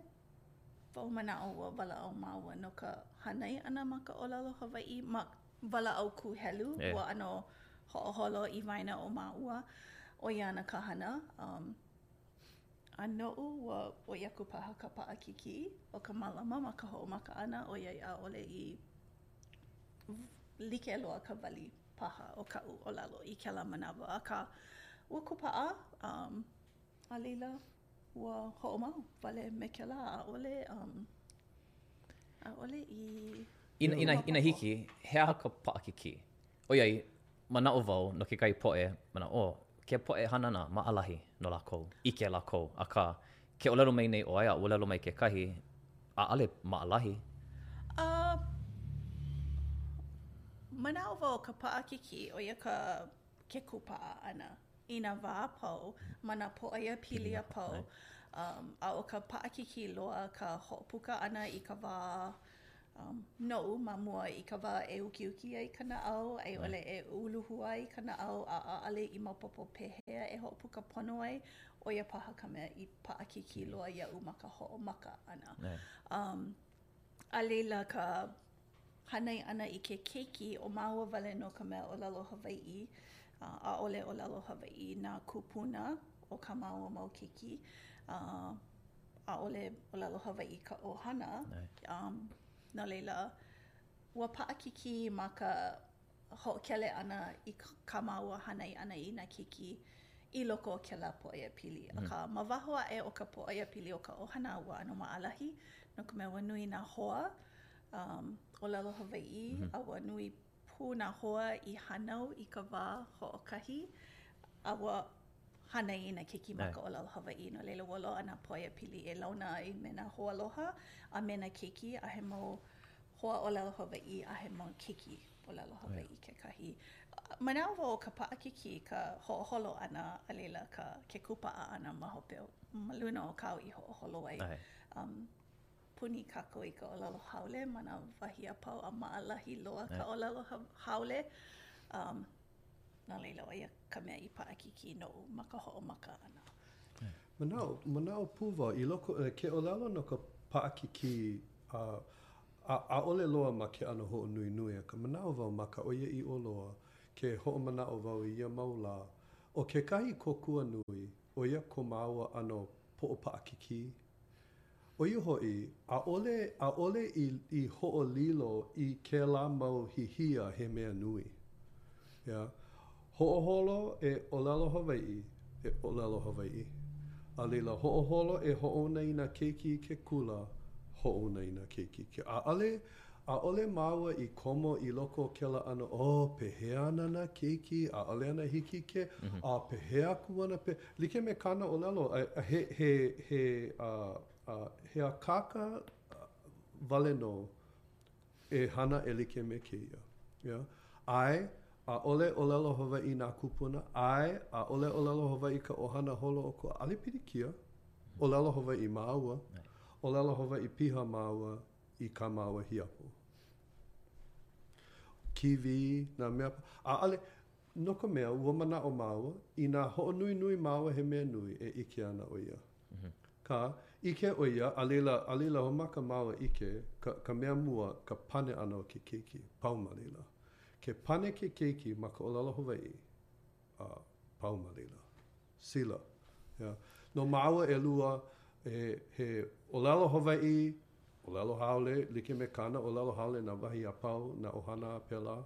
wau manaʻo ua walaʻau māua no ka hānai ʻana ma ka ʻōlelo Hawaiʻi ma Walaʻau kūhelu, ua ʻano hoʻoholo i waena o māua, ʻo ia ana ka hana. A noʻu, ua ʻoi aku paha ka paʻakikī o ka mālama ma ka hoʻomaka ʻana, ʻoiai ʻaʻole i like loa ka wali paha o kaʻu ʻōlelo i kēlā manawa. Akā, ua kūpaʻa, a laila, Ua hoʻomau wale me kēlā, ʻaʻole, um, ʻaʻole i Inā, inā, inā hiki, he aha ka paʻakikī? ʻOiai, manaʻo wau no kekahi poʻe, manaʻo, oh, ke poʻe hana ana maʻalahi no lākou, ʻike lākou, akā, ke ʻōlelo mai nei ʻoe a ua ʻōlelo mai kekahi, ʻaʻole maʻalahi. A manaʻo wau ka paʻakikī, ʻo ia ka ke kūpaʻa ʻana. i nā wā a pau, ma nā pōʻaiapili a pau, a ʻo ka paʻakikī loa ka hoʻopuka ʻana i ka wā noʻu ma mua i ka wā e ukiuki ai ka naʻau a i ʻole e uluhua ai ka naʻau a ʻaʻole i maopopo pehea e hoʻopuka pono ai, ʻo ia paha ka mea i paʻakikī loa iaʻu ma ka hoʻomaka ʻana. A laila ka hānai ʻana i ke keiki ʻo māua wale nō ka mea ʻōlelo Hawaiʻi, a ʻaʻole ʻōlelo Hawaiʻi nā kūpuna o kā māua mau keiki, a ʻaʻole ʻōlelo Hawaiʻi ka ʻohana. No laila, ua paʻakikī ma ka hoʻokele ʻana i kā māua hānai ʻana i nā keiki i loko o kēlā pōʻaiapili. Akā, ma waho aʻe o ka pōʻaiapili o ka ʻohana, ua ʻano maʻalahi, no ka mea, ua nui nā hoa ʻōlelo Hawaiʻi, a ua nui pū nā hoa i hānau i ka wā hoʻokahi, a ua hānai i nā keiki ma ka ʻōlelo Hawaiʻi, no laila ua loaʻa nā pōʻaiapili e launa ai me nā hoaaloha a me nā keiki a he mau hoa ʻōlelo Hawaiʻi a he mau keiki ʻōlelo Hawaiʻi kekahi. Manaʻo wau ʻo ka paʻakikī ka hoʻoholo ʻana a laila ka ke kūpaʻa ʻana ma hope o ma luna o kāu i hoʻoholo ai. Puni kākou i ka ʻōlelo haole ma nā wahi a pau a maʻalahi loa ka ʻōlelo haole. No laila, ʻo ia ka mea i paʻakikī noʻu ma ka hoʻomaka ʻana. Manaʻo, manaʻo pū wau, i loko, ke ʻōlelo no ka paʻakikī, a ʻaʻole loa ma ke ʻano hoʻonuinui, akā manaʻo wau ma ka ʻoiaʻiʻo loa ke hoʻomanaʻo wau i ia mau lā, ʻo kekahi kōkua nui, ʻo ia ko māua ʻano poʻo paʻakikī. ʻO ia hoʻi, ʻaʻole, ʻaʻole i, i hoʻolilo i kēlā mau hihia he mea nui. Yeah, hoʻoholo e ʻōlelo Hawaiʻi, e ʻōlelo Hawaiʻi. A laila, hoʻoholo e hoʻouna i nā keiki i ke kula, hoʻouna i nā keiki i ke, ʻaʻole. ʻAʻole māua i komo i loko o kēlā ʻano, ʻō, pehea ana nā keiki, ʻaʻole ana hiki ke, a pehea aku ana pe, like me kāna ʻōlelo, a he, he, he, a, a, he akāka wale nō e hana e like me kēia. Yeah, ʻae, ʻaʻole ʻōlelo Hawaiʻi nā kūpuna, ʻae, ʻaʻole ʻōlelo Hawaiʻi ka ʻohana holoʻokoʻa, ʻaʻole pilikia, ʻōlelo Hawaiʻi māua, ʻōlelo Hawaiʻi piha māua, i kā māua hiapo. Kiwi, nā mea, ʻaʻole, no ka mea, ua manaʻo māua, inā hoʻonuinui māua he mea nui e ʻike ana ʻo ia. Mm-hmm. Ka, ʻike ʻo ia, a laila, a laila hoʻomaka māua ʻike, ka, ka mea mua, ka pane ʻana o ke keiki, pau ma laila. Ke pane ke keiki ma ka ʻōlelo Hawaiʻi, a pau ma laila. Sila. No māua ʻelua, he ʻōlelo Hawaiʻi, ʻōlelo haole, like me kāna ʻōlelo haole nā wahi a pau, nā ʻohana a pēlā,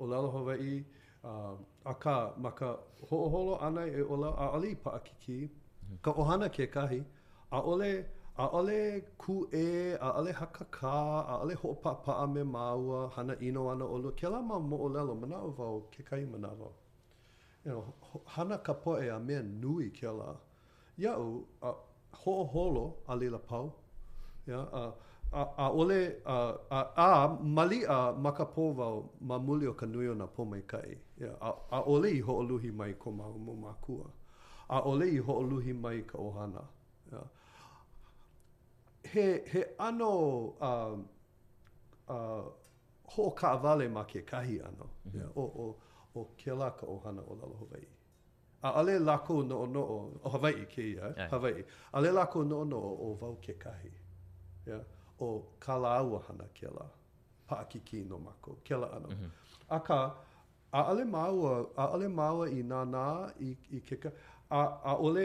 ʻōlelo Hawaiʻi, akā, ma ka hoʻoholo ʻana e ʻōlelo, ʻaʻole i paʻakikī ka ʻohana kekahi, ʻaʻole, ʻaʻole kūʻē, ʻaʻole hakakā, ʻaʻole hoʻopaʻapaʻa me māua hana ʻino ana ʻolua, kēlā mau moʻolelo, manaʻo wau kekahi manawa. You know, hana ka poʻe a he mea nui kēlā iaʻu a hoʻoholo a laila pau, yeah, a ʻaʻole, a maliʻa makapō wau ma muli o ka nui o nā pōmaikaʻi, yeah, a ʻaʻole i hoʻoluhi mai ko māua mau mākua, ʻaʻole i hoʻoluhi mai ka ʻohana, yeah. He ʻano a Hoʻokaʻawale ma kekahi ʻano yeah, ʻō, ʻo kēlā ka ʻohana ʻōlelo Hawaiʻi. ʻAʻole lākou noʻonoʻo, ʻo Hawaiʻi kēia e, Hawaiʻi, ʻaʻole lākou noʻonoʻo ʻo wau kekahi, ʻo kā lāua hana kēlā, paʻakikī no mākou, kēlā ʻano. Akā, ʻAʻole māua, ʻaʻole māua i nānā i, i ke, ka, a, ʻaʻole,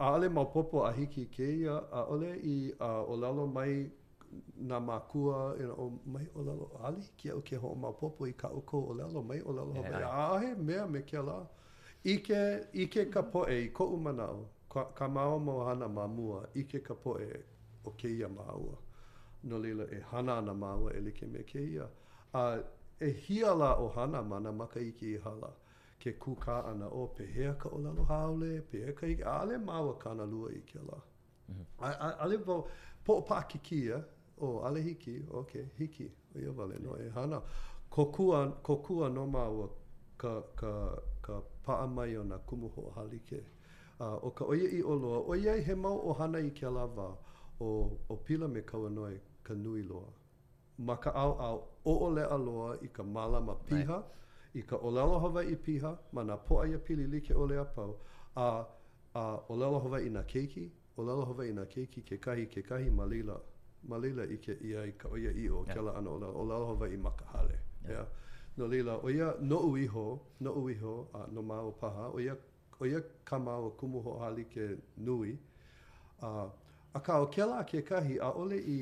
ʻaʻole maopopo a hiki i kēia, ʻaʻole i, a, ʻōlelo mai nā mākua, you know, mai ʻōlelo, ʻaʻole hiki iaʻu ke hoʻomaopopo i kā ʻoukou ʻōlelo, mai ʻōlelo Hawaiʻi, ʻaʻohe mea me kēlā. ʻIke, ʻike ka poʻe, i koʻu manaʻo, ka, kā māua mau hana ma mua, ʻike ka poʻe ʻo kēia māua. No laila, e hana ana māua e like me kēia. A ʻehia lā ʻohana ma nā makahiki i hala, ke kūkā ʻana, ʻo pehea ka ʻōlelo haole, pehea ka ʻike, ʻaʻole māua kānalua i kēlā. ʻAʻole wau, poʻo paʻakikī, yeah, oh, ʻaʻole hiki, okay, hiki, ʻo ia wale nō e hana. Kōkua, kōkua no māua ka, ka, ka paʻa mai o nā kumu hoʻohālike. A ʻo ka ʻoiaʻiʻo loa, ʻoiai he mau ʻohana i kēlā wā, ʻo, ʻo Pila me Kauanoe ka nui loa. Ma ka ʻaoʻao, ʻoʻoleʻa loa i ka mālama piha, i ka ʻōlelo Hawaiʻi piha ma nā pōʻaiapili like ʻole a pau, a a ʻōlelo Hawaiʻi nā keiki, ʻōlelo Hawaiʻi nā keiki kekahi i kekahi ma laila, ma laila ʻike ʻia ai ka ʻoiaʻiʻo o kēlā ʻano ʻōlelo, ʻōlelo Hawaiʻi ma ka hale. ʻEā? No laila, ʻo ia noʻu iho, noʻu iho, a no māua paha, ʻo ia ʻo ia kā māua kumu hoʻohālike nui, a, akā, ʻo kēlā kekahi, ʻaʻole i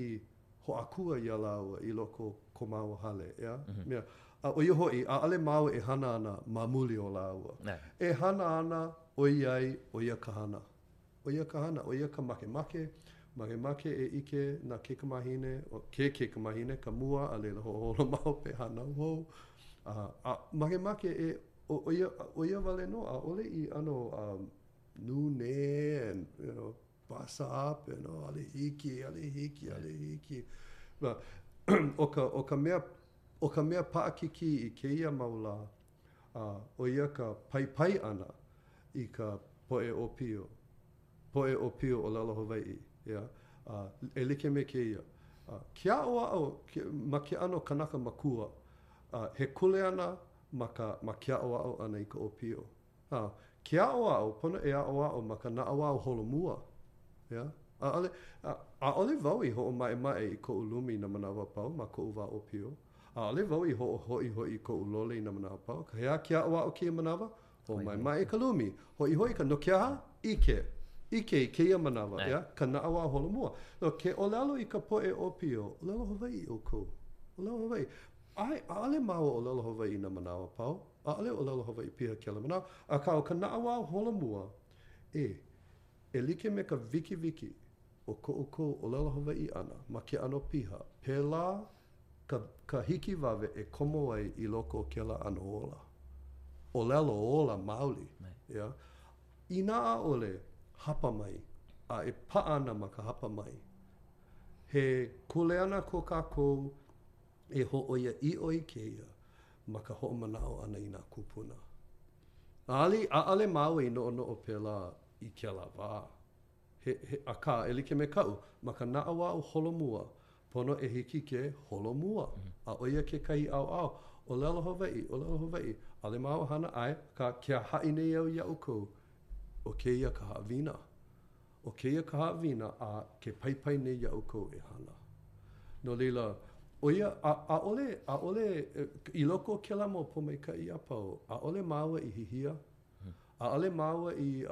hoʻākua iā lāua i loko o ko māua hale, ʻeā? Mea, a ʻo ia hoʻi, ʻaʻole māua e hana ana ma muli o lāua. E hana ana ʻoiai ʻo ia ka hana. ʻO ia ka hana, ʻo ia ka makemake, makemake e ʻike nā kaikamāhine, ʻo ke kaikamahine ka mua, a laila hoʻoholo ma hope hānau hou. A, a makemake e, ʻo, ʻo ia, ʻo ia wale nō, ʻaʻole i ʻano a nūnē and, you know, bust up and, oh, ʻaʻole hiki, ʻaʻole hiki, ʻaʻole hiki. But, ʻo ka, ʻo ka mea, ʻo ka mea paʻakikī i kēia mau lā, A ʻo ia ka paipai ʻana i ka poʻe ʻōpio, poʻe ʻōpio ʻōlelo Hawaiʻi, yeah, a e like me kēia, a ke aʻoaʻo ma ke ʻano kanaka makua, a he kuleana ma ka ma ke aʻoaʻo ʻana i ka ʻōpio. A ke aʻoaʻo, pono e aʻoaʻo ma ka naʻauao holomua, yeah, ʻaʻole, ʻaʻole wau i hoʻomaʻemaʻe i koʻu lumi i nā manawa a pau ma koʻu wā ʻōpio. ʻAʻole wau i hoʻohoʻihoʻi koʻu lole i nā manawa a pau. Akā, he aha ke aʻoaʻo kēia manawa? Hoʻomaʻemaʻe ka lumi, hoʻihoʻi ka, no ke aha? ʻIke. ʻIke i kēia manawa, ʻeā, ka naʻauao holomua. No ke ʻōlelo i ka poʻe ʻōpio, ʻōlelo Hawaiʻi ʻoukou. ʻŌlelo Hawaiʻi. ʻAe, ʻaʻole māua ʻōlelo Hawaiʻi i nā manawa a pau. ʻAʻole ʻōlelo Hawaiʻi piha kēlā manawa. Akā, ʻo ka naʻauao holomua, ʻē, e like me ka wikiwiki, ʻo ko ʻoukou ʻōlelo Hawaiʻi ʻana ma ke ʻano piha, pēlā ka ka hikiwawe e komo ai i loko o kēlā ʻano ola, ʻōlelo ola maoli, yeah, inā ʻaʻole hapa mai a e paʻa ana ma ka hapa mai. He kuleana ko kākou e hōʻoiaʻiʻo i kēia ma ka hoʻomanaʻo ʻana i nā kūpuna. ʻAʻole māua i noʻonoʻo pēlā i kēlā wā. He, he, akā, e like me kaʻu, ma ka naʻauao holomua, pono e hiki ke holomua, a ʻo ia kekahi ʻaoʻao, ʻōlelo Hawaiʻi, ʻōlelo Hawaiʻi, ʻaʻole māua hana ʻae, akā, ke haʻi nei au iā ʻoukou, ʻo kēia ka haʻawina, ʻo kēia ka haʻawina a ke paipai nei iā ʻoukou e hana. No laila, ʻo ia, a, ʻaʻole, ʻaʻole, i loko o kēlā mau pōmaikaʻi a pau, ʻaʻole māua i hihia ʻAʻole māua i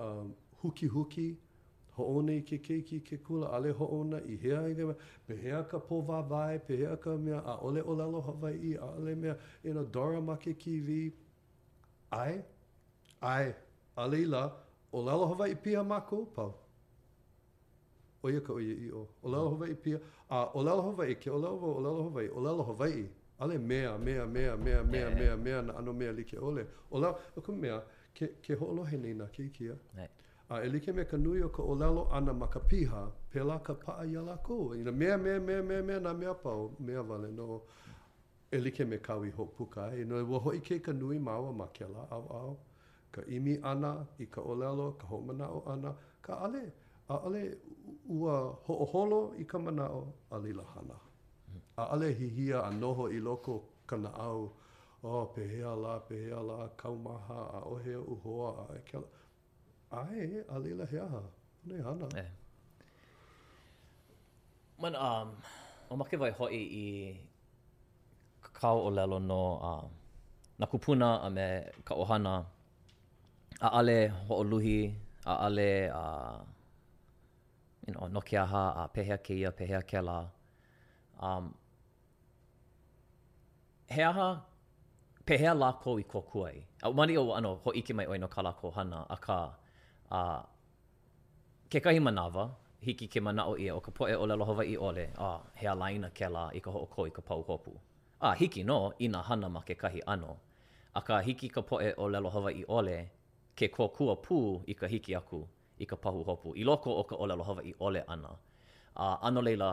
hukihuki, hoʻouna i ke keiki i ke kula, ʻaʻole hoʻouna i hea i ka mea, pehea ka pōwāwae, pehea ka mea, ʻaʻole ʻōlelo Hawaiʻi, ʻaʻole mea, you know, Dora ma ke kīwī, ʻae, ʻae, a laila, ʻōlelo Hawaiʻi piha mākou a pau. ʻo ia ka ʻoiaʻiʻo, ʻōlelo Hawaiʻi piha, a ʻōlelo Hawaiʻi, ke ʻōlelo wau ʻōlelo Hawaiʻi, ʻōlelo Hawaiʻi, ʻaʻole mea, mea, mea, mea, mea, mea, mea nā ʻano mea like ʻole. ʻōlelo, no ka mea, ke, ke hoʻolohe nei nā keiki, a. A e like me ka nui o ka ʻōlelo ʻana ma ka piha, pēlā ka paʻa iā lākou, inā mea, mea, mea, mea, mea nā mea a pau, mea wale nō. E like me kāu i hoʻopuka ai, you know, ua hoʻoikaika nui māua ma kēlā ʻaoʻao, ka ʻimi ʻana i ka ʻōlelo, ka hoʻomanaʻo ʻana, akā ʻaʻole, ʻaʻole ua hoʻoholo i ka manaʻo a laila hana. ʻAʻole hihia a noho i loko o ka naʻau, oh, pehea lā, pehea lā, kaumaha, ʻaʻohe oʻu hoa a kēlā. ʻAe, a laila he aha? Pono e hana. E. Man, um, makemake wau e hoʻi i kāu ʻōlelo no um, nā kūpuna a me ka ʻohana, ʻaʻole hoʻoluhi, ʻaʻole a uh, you know, no ke aha a pehea kēia, pehea kēlā. Um, He aha, pehea lākou i kōkua ai? A malia ua ʻano hōʻike mai ʻoe no kā lākou hana, akā, a kekahi manawa, hiki ke manaʻo ʻia ʻo ka poʻe ʻōlelo Hawaiʻi ʻole, a he ālaina kēlā i ka hoʻokō i ka pahuhopu. A hiki nō inā hana ma kekahi ʻano, akā hiki ka poʻe ʻōlelo Hawaiʻi ʻole ke kōkua pū i ka hiki aku i ka pahuhopu i loko o ka ʻōlelo Hawaiʻi ʻole ʻana. A, a no laila,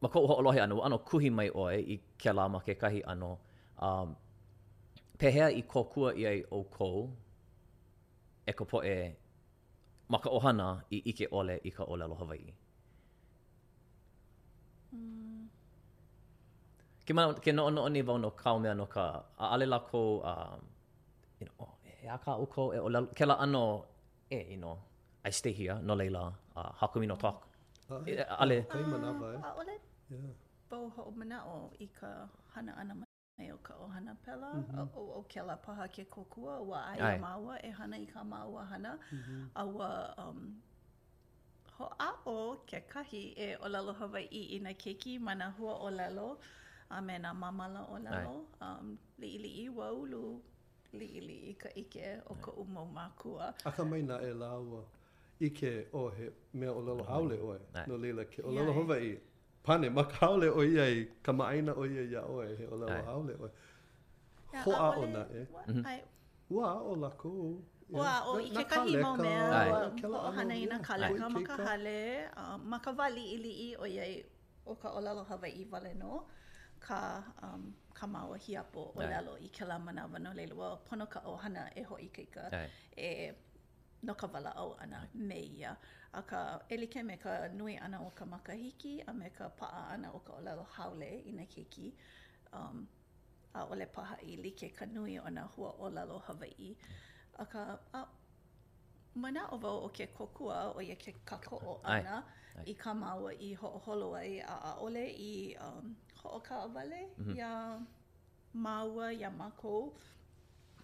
ma koʻu hoʻolohe ʻana, ua ʻano kuhi mai ʻoe i kēlā ma kekahi ʻano, a pehea i kōkua ʻia ai ʻoukou e ka poʻe ma ka ʻohana i ʻike ʻole i ka ʻōlelo Hawaiʻi? Ke noʻonoʻo nei wau no kāu mea no ka, ʻaʻole lākou, um. E aha kā ʻoukou e ʻōlelo, kēlā ʻano ʻē, you know, I stay here, no laila, uh, how come we don't talk? ʻAʻole. Kahi manawa, e? ʻAʻole wau hoʻomanaʻo i ka hana ʻana mai o ka ʻohana pēlā. ʻO kēlā paha ke kōkua, ua ʻae iā māua e hana i kā māua hana, a ua, um. Hoʻāʻo kekahi e ʻōlelo Hawaiʻi i nā keiki ma nā huaʻōlelo a me nā māmala ʻōlelo liʻiliʻi. Ua ulu liʻiliʻi ka ʻike o koʻu mau mākua. Akamai naʻe lāua ʻike, ʻō, he mea ʻōlelo haole ʻoe, no laila, ke ʻōlelo Hawaiʻi Pane, Ma ka haole ʻoiai kamaʻāina ʻo ia iā ʻoe, he ʻōlelo haole ʻoe. Hoʻāʻo naʻe, ua aʻo lākou. Ua aʻo i kekahi mau mea, hoʻohana i nā kāleka ma ka hale, ma ka wā liʻiliʻi, ʻoiai ʻo ka ʻōlelo Hawaiʻi wale nō kā kā māua hiapo ʻōlelo i kēlā manawa, no laila, ua pono ka ʻohana e hoʻoikaika, e no ka walaʻau ʻana me ia, akā, e like me ka nui ʻana o ka makahiki a me ka paʻa ʻana o ka ʻōlelo haole i nā keiki, um, ʻaʻole paha i like ka nui o nā huaʻōlelo Hawaiʻi. Akā, a manaʻo wau ʻo ke kōkua, ʻo ia ke kākoʻo ʻana i kā māua i hoʻoholo ai a ʻaʻole i, um, hoʻokaʻawale iā. māua iā mākou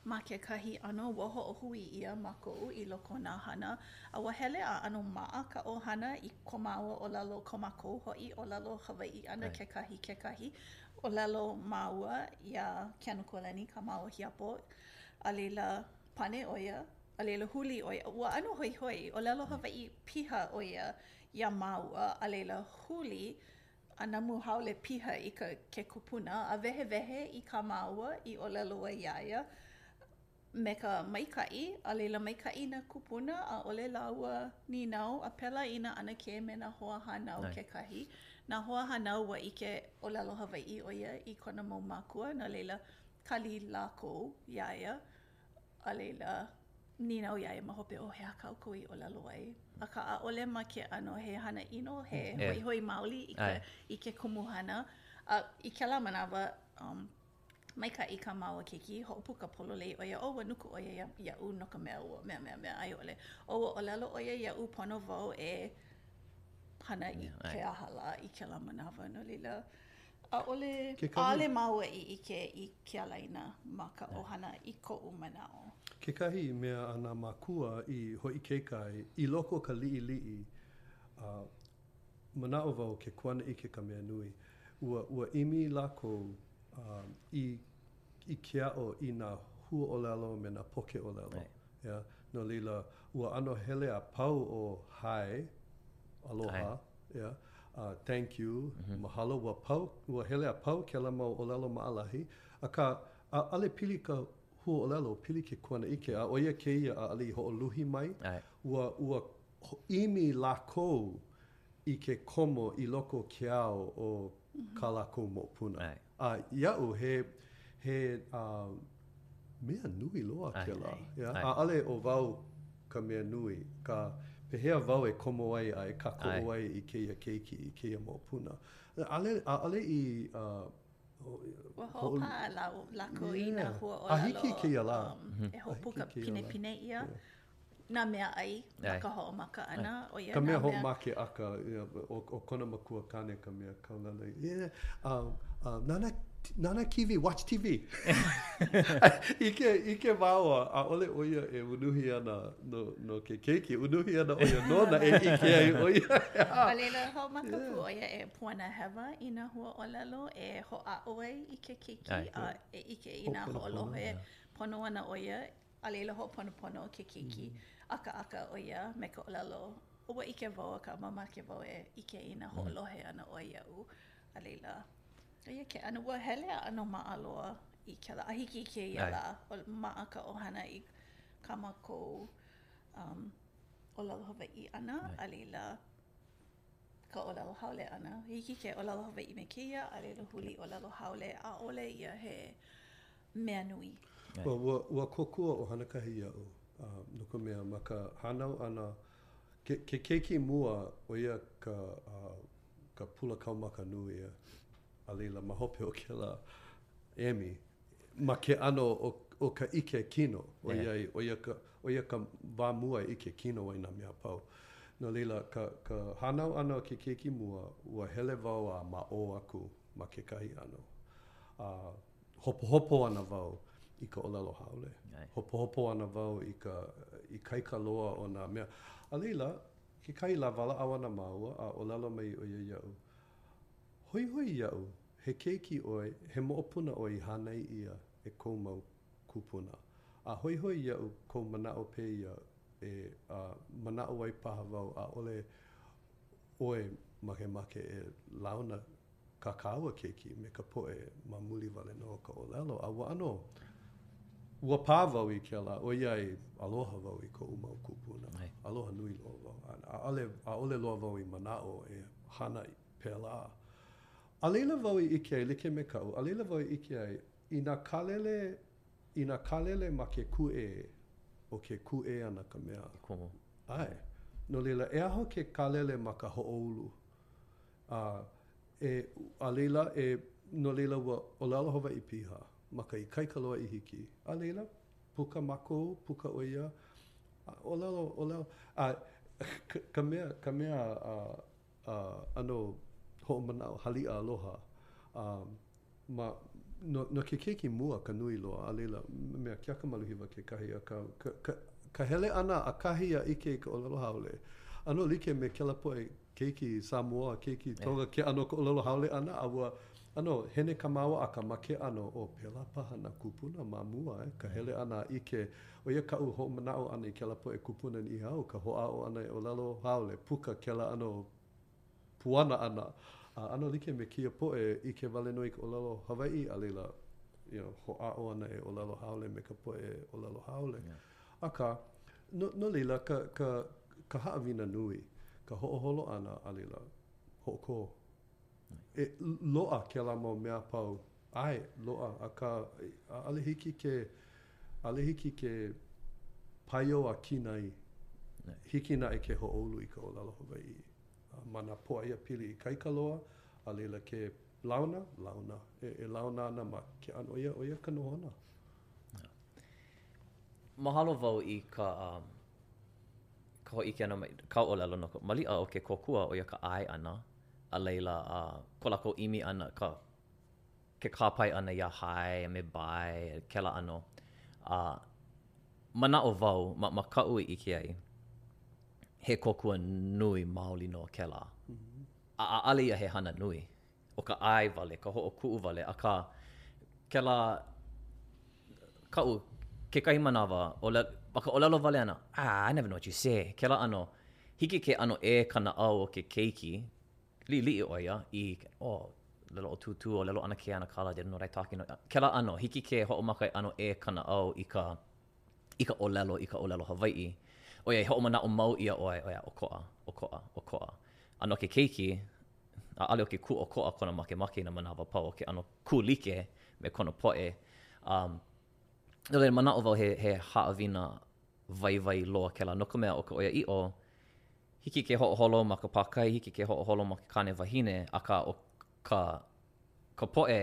ma kekahi ʻano ua hoʻohui ʻia mākou i loko o nā hana a ua hele a ʻano maʻa ka ʻohana i ko māua ʻōlelo ko mākou hoʻi ʻōlelo Hawaiʻi ʻana kekahi kekahi ʻōlelo māua iā Keanokualani kā māua hiapo a laila pane ʻo ia a laila huli ʻo ia ua ʻano hoihoi ʻōlelo Hawaiʻi piha ʻo ia iā māua a laila huli a namu haole piha i ka ke kupuna a wehewehe i kā māua i ʻōlelo ai iā ia me ka maikaʻi, a laila maikaʻi nā kūpuna, ʻaʻole lāua nīnau a pēlā i nā ʻanakē me nā hoahānau kekahi. Nā hoahānau ua ʻike ʻōlelo Hawaiʻi ʻo ia i kona mau mākua, no laila kali lākou iā ia. A laila, nīnau iā ia ma hope o he aha kāu i ʻōlelo ai, akā ʻaʻole ma ke ʻano he hana ʻino, he hoihoi maoli i ke kumuhana. A i kēlā manawa, maikaʻi kā māua keiki, hoʻopuka pololei ʻo ia, ʻo ua nuku ʻo ia iaʻu no ka mea ua mea mea mea a i ʻole ʻo ua ʻōlelo ʻo ia iaʻu pono wau e hana i ke aha lā i kēlā manawa. No laila, ʻAʻole, ʻaʻole māua i ʻike i ke ālaina ma ka ʻohana i koʻu manaʻo. Kekahi mea a nā mākua i hoʻikeika ai, i loko o ka liʻiliʻi, a manaʻo wau ke kuanaʻike ka mea nui. Ua, ua ʻimi lākou i, i ke aʻo i nā huaʻōlelo me nā poke ʻōlelo, ʻeā? No laila, ua ʻano hele a pau ʻo hi, aloha. Yeah, uh, thank you, mm -hmm. mahalo, ua pau, ua hele a pau kēlā mau ʻōlelo maʻalahi, akā, ʻaʻale pili ka huaʻōlelo, pili ke kuanaʻike, a ʻo ia kēia ʻaʻale i hoʻoluhi mai, ua, ua ʻimi lākou i ke komo i loko o ke ao o kā lākou moʻopuna. Right. A iaʻu, he, he, uh, mea nui loa kēlā. Yeah. ʻAʻole ʻo wau ka mea nui, ka pehea wau e komo ai a e kākoʻo ai i kēia keiki, i kēia moʻopuna. ʻAʻole, ʻaʻole i, uh, Ua hoʻopaʻa lākou i nā huaʻōlelo, a hiki kēia lā, um, e hoʻopuka pinepine ʻia nā meaʻai ma ka hoʻomaka ʻana. ʻO ia nā mea. Ka mea hoʻomākeʻaka, ʻo kona makua kāne ka mea kaulana. Nānā, nānā kīwī, watch TV! ʻIke wau a ʻaʻole ʻo ia e unuhi ana no ke keiki, unuhi ana ʻo ia nona e ʻike ai ʻo ia. A laila, hoʻomaka pū ʻo ia e puana hewa i nā huaʻōlelo e hoʻāʻo ai i ke keiki a e ʻike inā hoʻolohe pono ana ʻo ia A laila hoʻoponopono ke keiki ʻakaʻaka ʻo ia me ka ʻōlelo, ua ʻike wau akā mamake wau e ʻike inā hoʻolohe ana ʻoe iaʻu. A laila, ʻo ia ke ʻano, ua hele a ʻano maʻa loa i kēlā a hiki i kēia lā, maʻa ka ʻohana i kā mākou ʻōlelo Hawaiʻi ʻana, a laila, ka ʻōlelo haole ʻana. Hiki ke ʻōlelo Hawaiʻi me kēia, a laila huli ʻōlelo haole, ʻaʻole ia he mea nui. Ua, ua kōkua ʻo Hanakahi iaʻu, a, no ka mea, ma ka hānau ʻana, ke, ke keiki mua, ʻo ia ka, a, ka pulakaumaka nui ia, a laila, ma hope o kēlā emi, ma ke ʻano o, o ka ʻike kino, ʻoiai, ʻo ia ka, ʻo ia ka wā mua e ʻike kino ai nā mea a pau. No laila, ka, ka hānau ʻana o ke keiki mua, ua hele wau a ma ʻō aku ma kekahi ʻano, a, Hopohopo ana wau i ka ʻōlelo haole. Hopohopo ana wau i ka ikaika loa o nā mea. A laila, kekahi lā, walaʻau ana māua a ʻōlelo mai ʻo ia iaʻu, Hoihoi iaʻu, he keiki ʻoe, he moʻopuna ʻoe i hānai ʻia e kou mau kūpuna. A hoihoi iaʻu kou manaʻo pēia e manaʻo ai paha wau ʻaʻole ʻoe makemake e launa kā kāua keiki me ka poʻe ma muli wale nō o ka ʻōlelo, a ua ʻano, ua pā wau i kēlā, ʻoiai aloha wau i koʻu mau kūpuna, aloha nui loa wau, a ʻaʻole, ʻaʻole loa wau i manaʻo e hānai pēlā. A laila wau i ʻike ai, like me kaʻu, a laila wau i ʻike ai, inā kālele, inā kālele ma ke kūʻē, ʻo ke kūʻē ʻana ka mea. I komo. ʻAe. No laila, e aho ke kālele ma ka hoʻoulu. A e, a laila, e, no laila ua ʻōlelo Hawaiʻi piha ma ka ikaika loa i hiki. A laila, puka mākou, puka ʻo ia, a ʻōlelo, ʻōlelo, a ka, ka mea, ka mea, a, a, ʻano hoʻomanaʻo, haliʻa aloha, a. Ma, no, no ke keiki mua ka nui loa, a laila, mea Keakamaluhiwa kekahi, akā, ka, ka, ka hele ʻana ʻakahi a ʻike i ka ʻōlelo haole, ʻano like me kēlā poʻe keiki Samoa, keiki Tonga, ke ʻano o ka ʻōlelo haole ʻana, a ua, ʻano, hene kā māua ʻaka ma ke ʻano, ʻō, pēlā paha nā kūpuna ma mua, a ka hele ʻana a ʻike, ʻo ia kaʻu hoʻomanaʻo ʻana i kēlā poʻe kupuna Niʻihau, ka hoʻāʻo ʻana e ʻōlelo haole, puka kēlā ʻano puana ʻana a ʻano like me kēia poʻe, ʻike wale nō i ka ʻōlelo Hawaiʻi a laila, you know, hoʻāʻo ana e ʻōlelo haole me ka poʻe ʻōlelo haole. Akā, no no laila, ka ka ka haʻawina nui, ka hoʻoholo ʻana a laila, hoʻokō. E loaʻa kēlā mau mea a pau, ʻae, loaʻa, akā, ʻaʻole hiki ke ʻAʻole hiki ke paio a kinai, hiki naʻe ke hoʻoulu i ka ʻōlelo Hawaiʻi ma nā pōʻaiapili ikaika loa, a laila ke launa, launa, e launa ana ma ke ʻano ʻo ia, ʻo ia ka nohona. Ia. Mahalo wau i ka ka hōʻike ʻana mai ka ʻōlelo no ko, maliʻa ʻo ke kōkua, ʻo ia ka ʻae ʻana, a laila, ko lākou ʻimi ʻana, ka. ke kāpae ʻana iā hi a me bye, kēlā ʻano. A manaʻo wau, ma ma kaʻu i ʻike ai, he kōkua nui maoli nō kēlā. A ʻaʻale ia he hana nui, ʻo ka ʻae wale, ka hoʻokuʻu wale, akā, kēlā kaʻu kekahi manawa, ʻole, ma ka ʻōlelo wale ʻana, ah, I never know what you say, kēlā ʻano, hiki ke ʻano ʻē ka naʻau o ke keiki, liʻiliʻi ʻo ia i ʻōlelo ʻo Tūtū, ʻōlelo ʻAnakē, ʻAnakala didn't know that I talk you know kēlā ʻano hiki ke hoʻomaka e ʻano ʻē ka naʻau i ka i ka ʻōlelo i ka ʻōlelo Hawaiʻi ʻo ia i hoʻomanaʻo mau ʻia ʻoe ʻo ia ʻokoʻa, ʻokoʻa, ʻokoʻa a no ke keiki ʻaʻale ʻo ke kūʻokoʻa kona makemake i nā manawa a pau ʻo ke ʻano kūlike me kona poʻe um no laila manaʻo wau he he haʻawina waiwai loa kēlā no ka mea ʻo ka ʻoiaʻiʻo Hiki ke hoʻoholo ma ka pākahi, hiki ke hoʻoholo ma ke kāne wahine, akā ʻo ka ka poʻe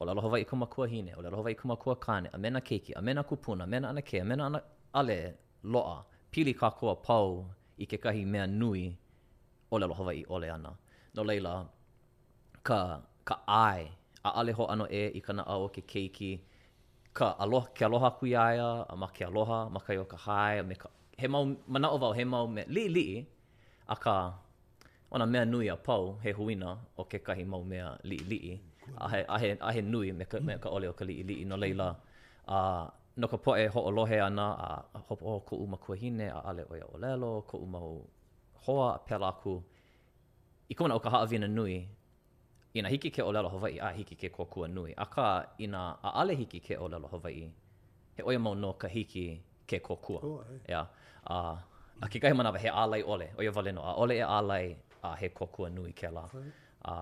ʻōlelo Hawaiʻi koʻu makuahine, ʻōlelo Hawaiʻi koʻu makuakāne, a me nā keiki, a me nā kūpuna, a me nā ʻanakē, a me nā ʻana, ʻale loaʻa, pili kākou a pau i kekahi mea nui ʻōlelo Hawaiʻi ʻole ʻana. No laila. ka ka ʻae, ʻaʻale hōʻano ʻē i ka naʻau o ke keiki, ka aloha, ke aloha aku iā ia a ma ke aloha ma kahi o ka hi a me ka, he mau manaʻo wau, he mau mea liʻiliʻi, akā, ʻo nā mea nui a pau, he huina o kekahi mau mea liʻiliʻi, a he, a he, a he nui me ka, me ka ʻole o ka liʻiliʻi, no laila, a no ka poʻe hoʻolohe ana a hopo, oh, koʻu makuahine, ʻaʻale ʻo ia ʻōlelo, koʻu mau hoa a pēlā aku, I koʻu manaʻo, ʻo ka haʻawina nui, inā hiki ke ʻōlelo Hawaiʻi, a hiki ke kōkua nui. Akā, inā ʻaʻale hiki ke ʻōlelo Hawaiʻi, he ʻoia mau nō ka hiki ke kōkua. Ea. A, a kekahi manawa, he ālai ʻole, ʻo ia wale nō. ʻAʻole e ālai, a he kōkua nui kēlā. A,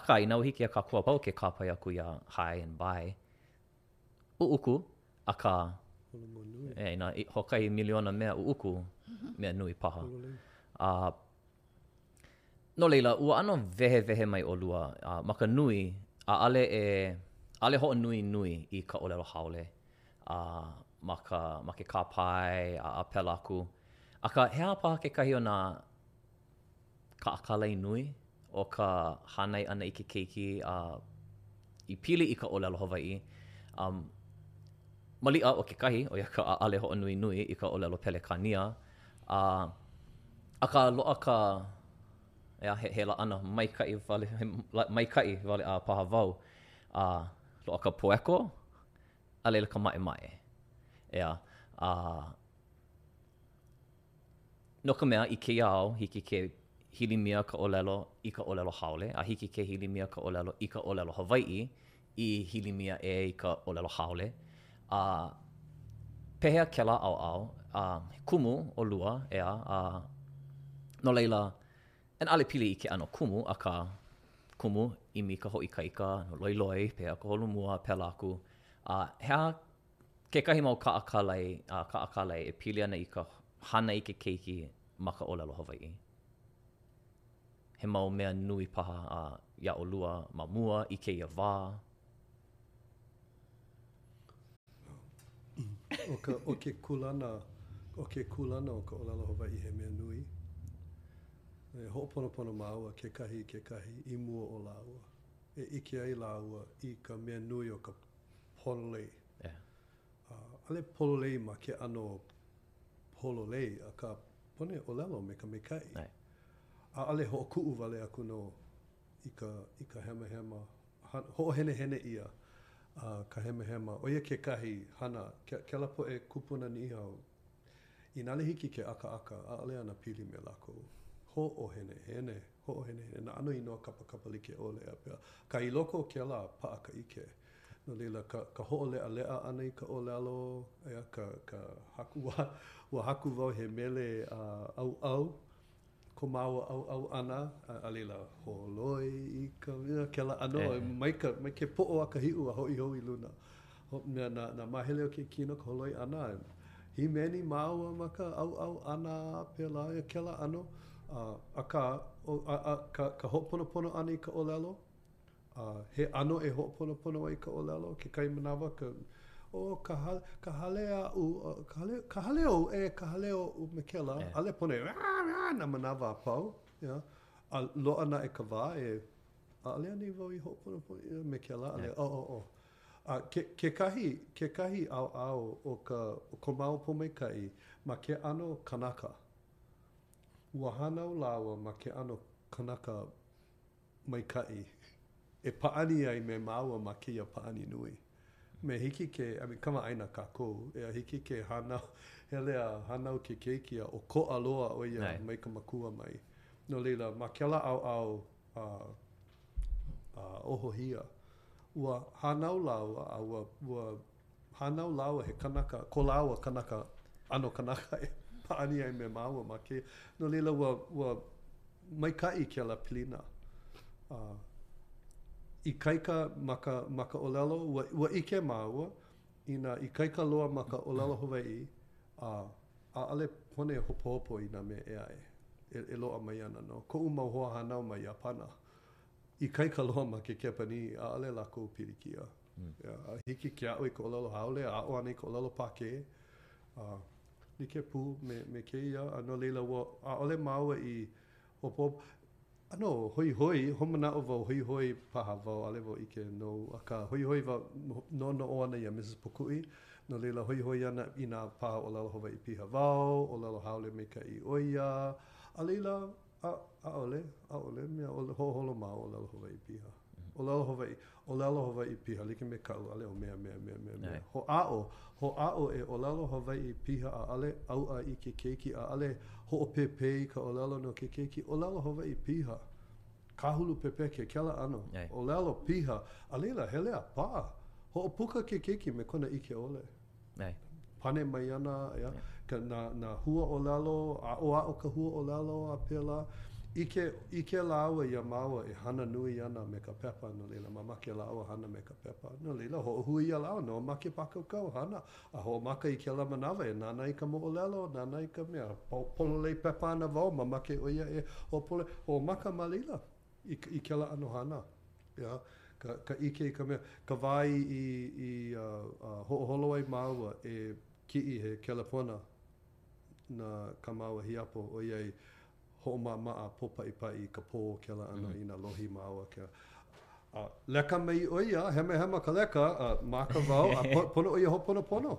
akā, inā ua hiki iā kākou a pau ke kāpae aku iā Hi and Bye, ʻuʻuku, akā, ea, inā hoʻokahi miliona mea ʻuʻuku, mea nui paha. A, No laila, ua ʻano wehewehe mai ʻolua, a ma ka nui, ʻaʻale e ʻaʻale hoʻonuinui i ka ʻōlelo haole, a ma ka ma ke kāpae, a a pēlā aku. Akā, he aha paha kekahi o nā kaʻakālai nui o ka hānai ʻana i ke keiki a i pili i ka ʻōlelo Hawaiʻi? Maliʻa ʻo kekahi, ʻo ia ka ʻaʻale hoʻonuinui i ka ʻōlelo Pelekānia. A, akā, loaʻa ka, ea, he, he laʻana maikaʻi wale, he la, maikaʻi wale a paha wau, a, loaʻa ka poeko, a laila ka maʻemaʻe. Ea, a, no ka mea, i kēia au, hiki ke hilimia ka ʻōlelo i ka ʻōlelo haole, a hiki ke hilimia ka ʻōlelo i ka ʻōlelo Hawaiʻi, i hilimia ʻē i ka ʻōlelo haole, a pehea kēlā ʻaoʻao, a he kumu ʻolua, ʻeā, a no laila, and ʻaʻole pili i ke ʻano kumu, akā, kumu, ʻimi ka hoʻoikaika, loiloi, pehea ka holomua, pēlā aku. A he aha kekahi mau kaʻakālai a kaʻakālai e pili ana i ka hānai i ke keiki ma ka ʻōlelo Hawaiʻi? he mau mea nui paha a iā ʻolua ma mua i kēia wā. ʻO ka, ʻo ke kūlana, ʻo ke kūlana o ka ʻōlelo Hawaiʻi he mea nui, e hoʻoponopono māua kekahi i kekahi i mua o lāua, e ʻike ai lāua i ka mea nui o ka pololei. A ʻaʻole pololei ma ke ʻano pololei, akā pono e ʻōlelo me ka maikaʻi. ʻAʻole hoʻokuʻu wale aku nō i ka i ka hemahema, hoʻohenehene ʻia ka hemahema. ʻO ia kekahi hana, kēlā poʻe kūpuna Niʻihau, inā ʻaʻole hiki ke ʻakaʻaka, ʻaʻole ana pili me lākou. Hoʻohenehene, hoʻohenehene nā ʻano inoa kapakapa like ʻole a pēlā. Akā i loko o kēlā, paʻa ka ʻike. No laila, ka ka hoʻoleʻaleʻa ʻana i ka ʻōlelo, aia ka ka haku ua ua haku wau he mele a ʻauʻau ko māua ʻauʻau ʻana, a a laila, holoi i ka mea kēlā ʻano e mai ka mai ke poʻo a ka hiʻu a hoʻi hou i luna. Ho mea nā nā māhele o ke kino ka holoi ʻana a hīmeni māua ma ka ʻauʻau ʻana a pēlā ia kēlā ʻano a akā ʻo a a ka ka hoʻoponopono ʻana i ka ʻōlelo A he ʻano e hoʻoponopono ai ka ʻōlelo, kekahi manawa ka, ʻo ka hale, ka hale aʻu, ka hale, ka hale ou, e, ka hale oʻu me kēlā, ʻaʻole pono e ʻeā, ʻeā nā manawa a pau, ia, a loaʻa naʻe ka wā e, ʻaʻole anei wau i hoʻoponopono ʻia me kēlā, ʻaʻole, ʻo, ʻo, ʻo. A ke, kekahi, kekahi ʻaoʻao o ka, o ko māua pōmaikaʻi, ma ke ʻano kanaka, ua hānau lāua ma ke ʻano kanaka, maikaʻi e pāʻani ai me māua ma kēia pāʻani nui. Me hiki ke, I mean, kamaʻāina kākou, ʻeā hiki ke hānau, hele a hānau ke keiki a ʻokoʻa loa ʻo ia mai ka makua mai. No laila, ma kēlā ʻaoʻao a a ohohia, ua hānau lāua a ua, ua, Hānau lāua he kanaka, ko lāua kanaka, ʻano kanaka e pāʻani ai me māua ma kēia. No laila, ua, ua maikaʻi kēlā pilina. A, ikaika ma ka, ma ka ʻōlelo, ua, ua ʻike māua, inā ikaika loa ma ka ʻōlelo Hawaiʻi, a, ʻaʻole pono e hopohopo i nā mea ʻē aʻe, e, e loaʻa mai ana nō koʻu mau hoahānau ma Iāpana. Ikaika loa ma ke Kepanī, ʻaʻole lākou pilikia. Hiki ke aʻo i ka ʻōlelo haole a aʻo ana i ka ʻōlelo Pākē. A like pū me kēia, a no laila, ua ʻaʻole māua i hopohopo, ʻano hoihoi, hoʻomanaʻo wau, hoihoi paha wau, ʻaʻole wau ʻike nou, akā, hoihoi wau, noʻonoʻo ana iā Mrs. Pukui, no laila, hoihoi ana inā paha ʻōlelo Hawaiʻi piha wau, ʻōlelo haole maikaʻi ʻo ia, a laila, A, ʻaʻole, ʻaʻole mea ʻo hoʻoholo māua ʻōlelo Hawaiʻi piha. ʻŌlelo Hawaiʻi, ʻōlelo Hawaiʻi piha like me kaʻu ʻaʻale ʻo mea, mea, mea, mea, mea. Hoʻāʻo, hoʻāʻo e ʻōlelo Hawaiʻi piha ʻaʻale ʻauʻa i ke keiki ʻaʻale hoʻopēpē i ka ʻōlelo no ke keiki ʻōlelo Hawaiʻi piha. Kāhulu pēpē ke kēlā ʻano ʻōlelo piha, a laila hele a paʻa. Hoʻopuka ke keiki me kona ʻike ʻole. Right. Pane mai ana, yeah. ka, nā, nā huaʻōlelo, aʻoaʻo ka huaʻōlelo a pēlā, ʻike, ʻike lāua iā māua e hana nui ana me ka pepa, no laila mamake lāua hana me ka pepa. No laila hoʻohui iā lāua, noho ma ke pākaukau hana, a hoʻomaka i kēlā manawa e nānā i ka moʻolelo, nānā i ka mea, pololei pepa ana wau, mamake ʻo ia e hoʻopolo, hoʻomaka ma laila. I kēlā ʻano hana, ʻeā, ka ʻike i ka mea, ka wā i hoʻoholo ai māua e kiʻi he kelepona na kā māua hiapo, ʻoiai hoʻomaʻamaʻa pōpaʻipaʻi i ka pō, kēlā ʻano, inā lohi māua. Ke leka mai ʻo ia, hemahema ka leka, māka wau, a pono ʻo ia hoʻoponopono.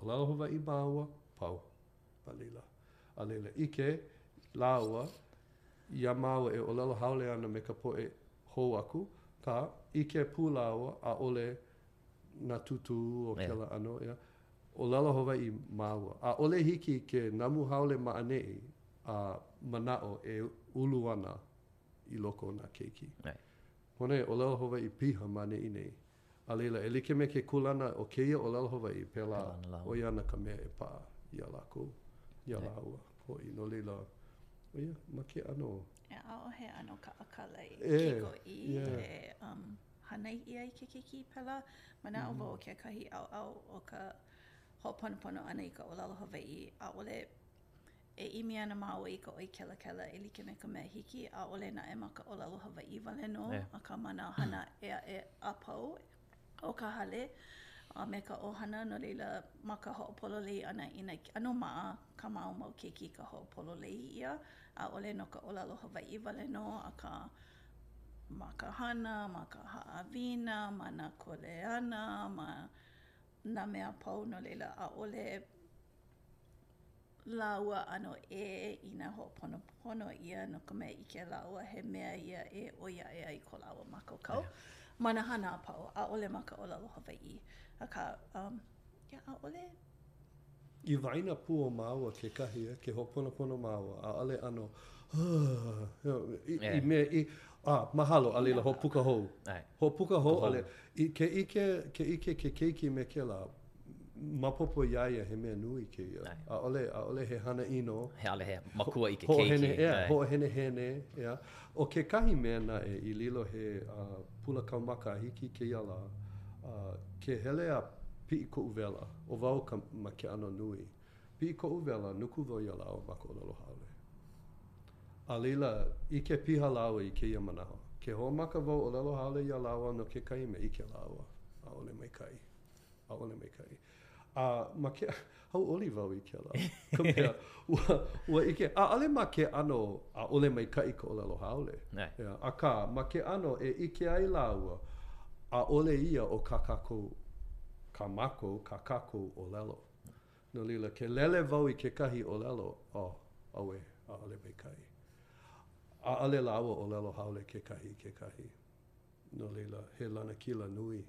ʻōlelo Hawaiʻi māua, pau. A laila, a laila, ʻike lāua iā māua e ʻōlelo haole ana me ka poʻe hou aku, ka, ʻike pū lāua, ʻaʻole nā tūtū o kēlā ʻano, ʻeā, ʻōlelo Hawaiʻi māua. ʻAʻole hiki ke namu haole ma ʻaneʻi a manaʻo e ulu ana i loko o nā keiki. Pono e ʻōlelo Hawaiʻi piha ma ʻaneʻi nei. A laila, e like me ke kūlana o kēia ʻōlelo Hawaiʻi, pēlā ʻo ia ana ka mea e paʻa iā lākou, iā lāua hoʻi. No laila, ʻo ia ma ke ʻano. E, ʻaʻohe ʻano kaʻakālai kikoʻī e hānai ʻia ai ke keiki pēlā. Manaʻo wau ʻo kekahi ʻaoʻao o ka hoʻoponopono ʻana i ka ʻōlelo Hawaiʻi, ʻaʻole E ʻimi ana māua i ka ʻoi kelakela e like me ka mea hiki, ʻaʻole naʻe ma ka ʻōlelo Hawaiʻi wale nō, akā ma nā hana ʻē aʻe a pau o ka hale a me ka ʻohana, no laila, ma ka hoʻopololei ʻana i nā ʻano maʻa kā māua mau keiki i ka hoʻopololei ʻia, ʻaʻole no ka ʻōlelo Hawaiʻi wale nō, akā ma ka hana, ma ka haʻawina, ma nā kuleana, ma nā mea a pau, no laila, ʻaʻole. lāua ʻano ʻē inā hoʻoponopono ʻia no ka mea ʻike lāua he mea ia e ʻoi aʻe ai ko lāua mākaukau ma nā hana a pau, ʻaʻole ma ka ʻōlelo Hawaiʻi. Akā, yeah, ʻaʻole. I waena pū o māua kekahi, ke hoʻoponopono māua, ʻaʻole ʻano i mea i, a, mahalo, a laila hoʻopuka hou. Hoʻopuka hou, a laila, ke ʻike ke keiki me kēlā, Maopopo iā ia he mea nui kēia. ʻAʻole, ʻaʻole he hana ʻino. He ʻaʻole he makua i ke keiki. Hoʻohenehene, ʻeā. ʻO kekahi mea naʻe i lilo he pula kaumaka a hiki i kēia lā, ke hele a piʻi koʻu wela, ʻo wau ka ma ke ʻano nui. Piʻi koʻu wela, nuku wau iā lāua ma ka ʻōlelo haole. A laila, ʻike piha lāua i kēia manawa. Ke hoʻomaka wau ʻōlelo haole iā lāua no kekahi mea ʻike lāua, ʻaʻole maikaʻi. ʻAʻole maikaʻi. A ma ke hauʻoli wau i kēlā, no ka mea, ua, ua ʻike, ʻaʻole ma ke ʻano ʻaʻole maikaʻi ka ʻōlelo haole. ʻEā, akā, ma ke ʻano e ʻike ai lāua, ʻaʻole ia ʻo kā kākou, kā mākou, kā kākou ʻōlelo. No laila, ke lele wau i kekahi ʻōlelo, oh, auē, ʻaʻole maikaʻi. ʻAʻole lāua ʻōlelo haole kekahi i kekahi. No laila, he lanakila nui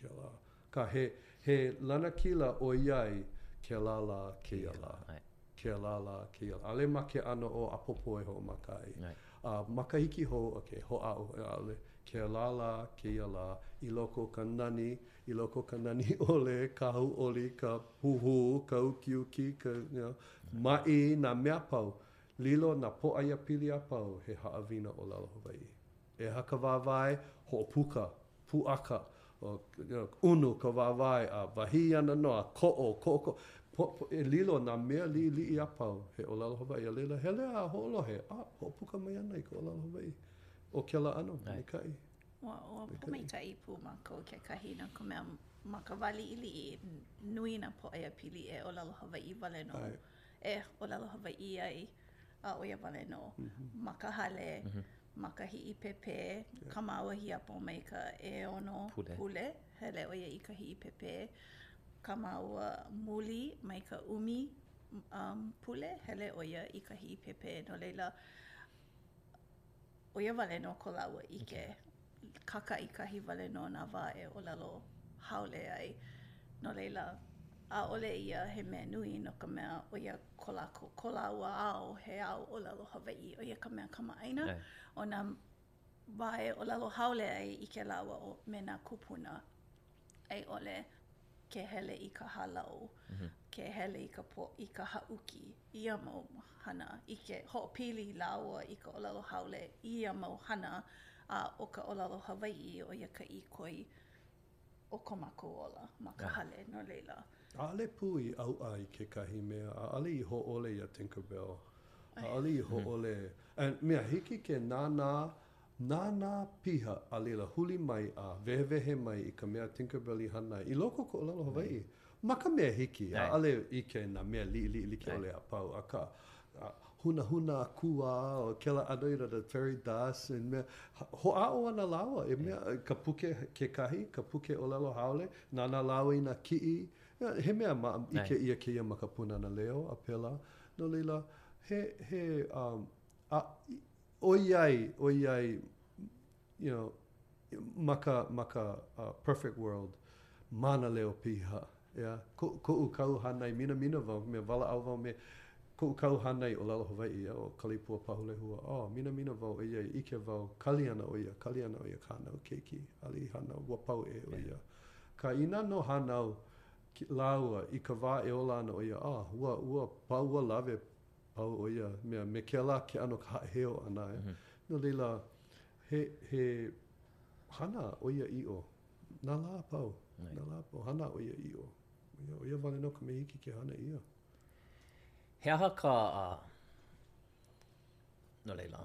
kēlā ka he he lanakila ʻoiaʻiʻo kēlā lā kēia lā kēlā lā kēia lā ʻaʻole ma ke ʻano ʻo ʻapōpō e hoʻomaka ai a makahiki hou ʻokei hoʻāʻo ʻaʻole kēlā lā kēia lā i loko o ka nani i loko o ka nani ʻole ka hauʻoli ka huhū ka ukiuki ka maʻi nā mea a pau lilo nā pōʻaiapili a pau he haʻawina ʻōlelo Hawaiʻi. ʻEha ka wāwae hoʻopuka, puʻaka, ʻunu ka wāwae a wahī ʻana nō a koʻo, koʻokoʻo, poʻpoʻ e lilo nā mea liʻiliʻi a pau he ʻōlelo Hawaiʻi a laila hele a hoʻolohe a hoʻopuka mai ana i ka ʻōlelo Hawaiʻi ʻo kēlā ʻano maikaʻi. Ua pōmaikaʻi pū mākou kekahi no ka mea, ma ka wā liʻiliʻi, nui nā pōʻaiapili e ʻōlelo Hawaiʻi wale nō, e ʻōlelo Hawaiʻi ai a ʻo ia wale nō, ma ka hale, ma ka hiʻipēpē, kā māua hiapo mai ka ʻeono pule, hele ʻo ia i ka hiʻipēpē, kā māua muli mai ka ʻumi pule, hele ʻo ia i ka hiʻipēpē. No laila, ʻo ia wale nō ko lāua ʻike, kakaʻikahi wale nō nā wā e ʻōlelo haole ai. No laila, ʻaʻole ia he mea nui no ka mea, ʻo ia ko lākou, ko lāua ao, he ao ʻōlelo Hawaiʻi, ʻo ia ka mea kamaʻāina ʻo nā wā e ʻōlelo haole ai ʻike lāua me nā kūpuna a i ʻole ke hele i ka hālau, ke hele i ka haʻuki, ia mau hana ʻike hoʻopili lāua i ka ʻōlelo haole i ia mau hana a ʻo ka ʻōlelo Hawaiʻi ʻo ia ka ʻikoi o ko mākou ola ma ka hale, no laila. ʻAʻole pū i ʻauʻa i kekahi mea, ʻaʻole i hōʻole iā Tinker Bell, ʻaʻole i hōʻole, a mea hiki ke nānā Nānā piha a laila huli mai a wehewehe mai i ka mea Tinkerbell i hana ai i loko o ka ʻōlelo Hawaiʻi ma ka mea hiki, ʻaʻole ʻike i nā mea liʻiliʻi like ʻole a pau, akā, hunahuna akua ʻo kēlā a no laila the fairy dust and mea, hoʻāʻo ana lāua e mea ka puke kekahi, ka puke ʻōlelo haole, nānā lāua i nā kiʻi, he mea maʻa ʻike ʻia kēia ma ka Pūnana Leo a pēlā, no laila, he, he, a, ʻOiai, ʻoiai, you know, ma ka, ma ka perfect world, mānaleo piha, ʻea, koʻu kahu hānai minamina wau, mea, walaʻau wau me koʻu kahu hānai ʻōlelo Hawaiʻi, ʻo Kalipua Pahulehua, oh, minamina wau ʻoiai ʻike wau kali ana ʻo ia, kali ana ʻo ia ka hānau keiki, a laila hānau, ua pau ʻē ʻo ia. Akā inā nō hānau lāua i ka wā e ola ana ʻo ia, ah, ua, ua pau ua lawe pau ʻo ia mea me kēlā ke ʻano ka haʻaheo ʻana aʻe. No laila, he, he hana ʻoiaʻiʻo, nā lā a pau, nā lā a pau, hana ʻoiaʻiʻo. ʻO ia, ʻo ia wale nō ka mea hiki ke hana ʻia. He aha ka, no laila,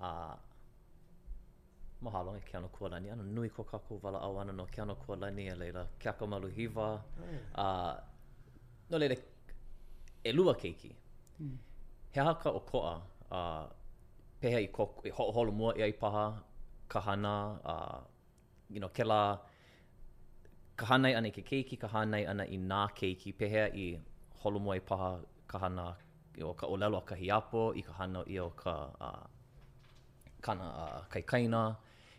A mahalo e Keanokualani, ʻano nui ko kākou walaʻau ʻana no Keanokualani, a laila, Keakamaluhiwa, a no laila, ʻelua keiki. He aha ka ʻokoʻa, a pehea i hoʻoholomua ʻia ai paha ka hana, a you know, kēlā, ka hānai ʻana i ke keiki, ka hānai ʻana i nā keiki, pehea i holomua ai paha ka hana o ka ʻōlelo a ka hiapo i ka hānau ʻia o ka uh, kāna uh, kaikaina.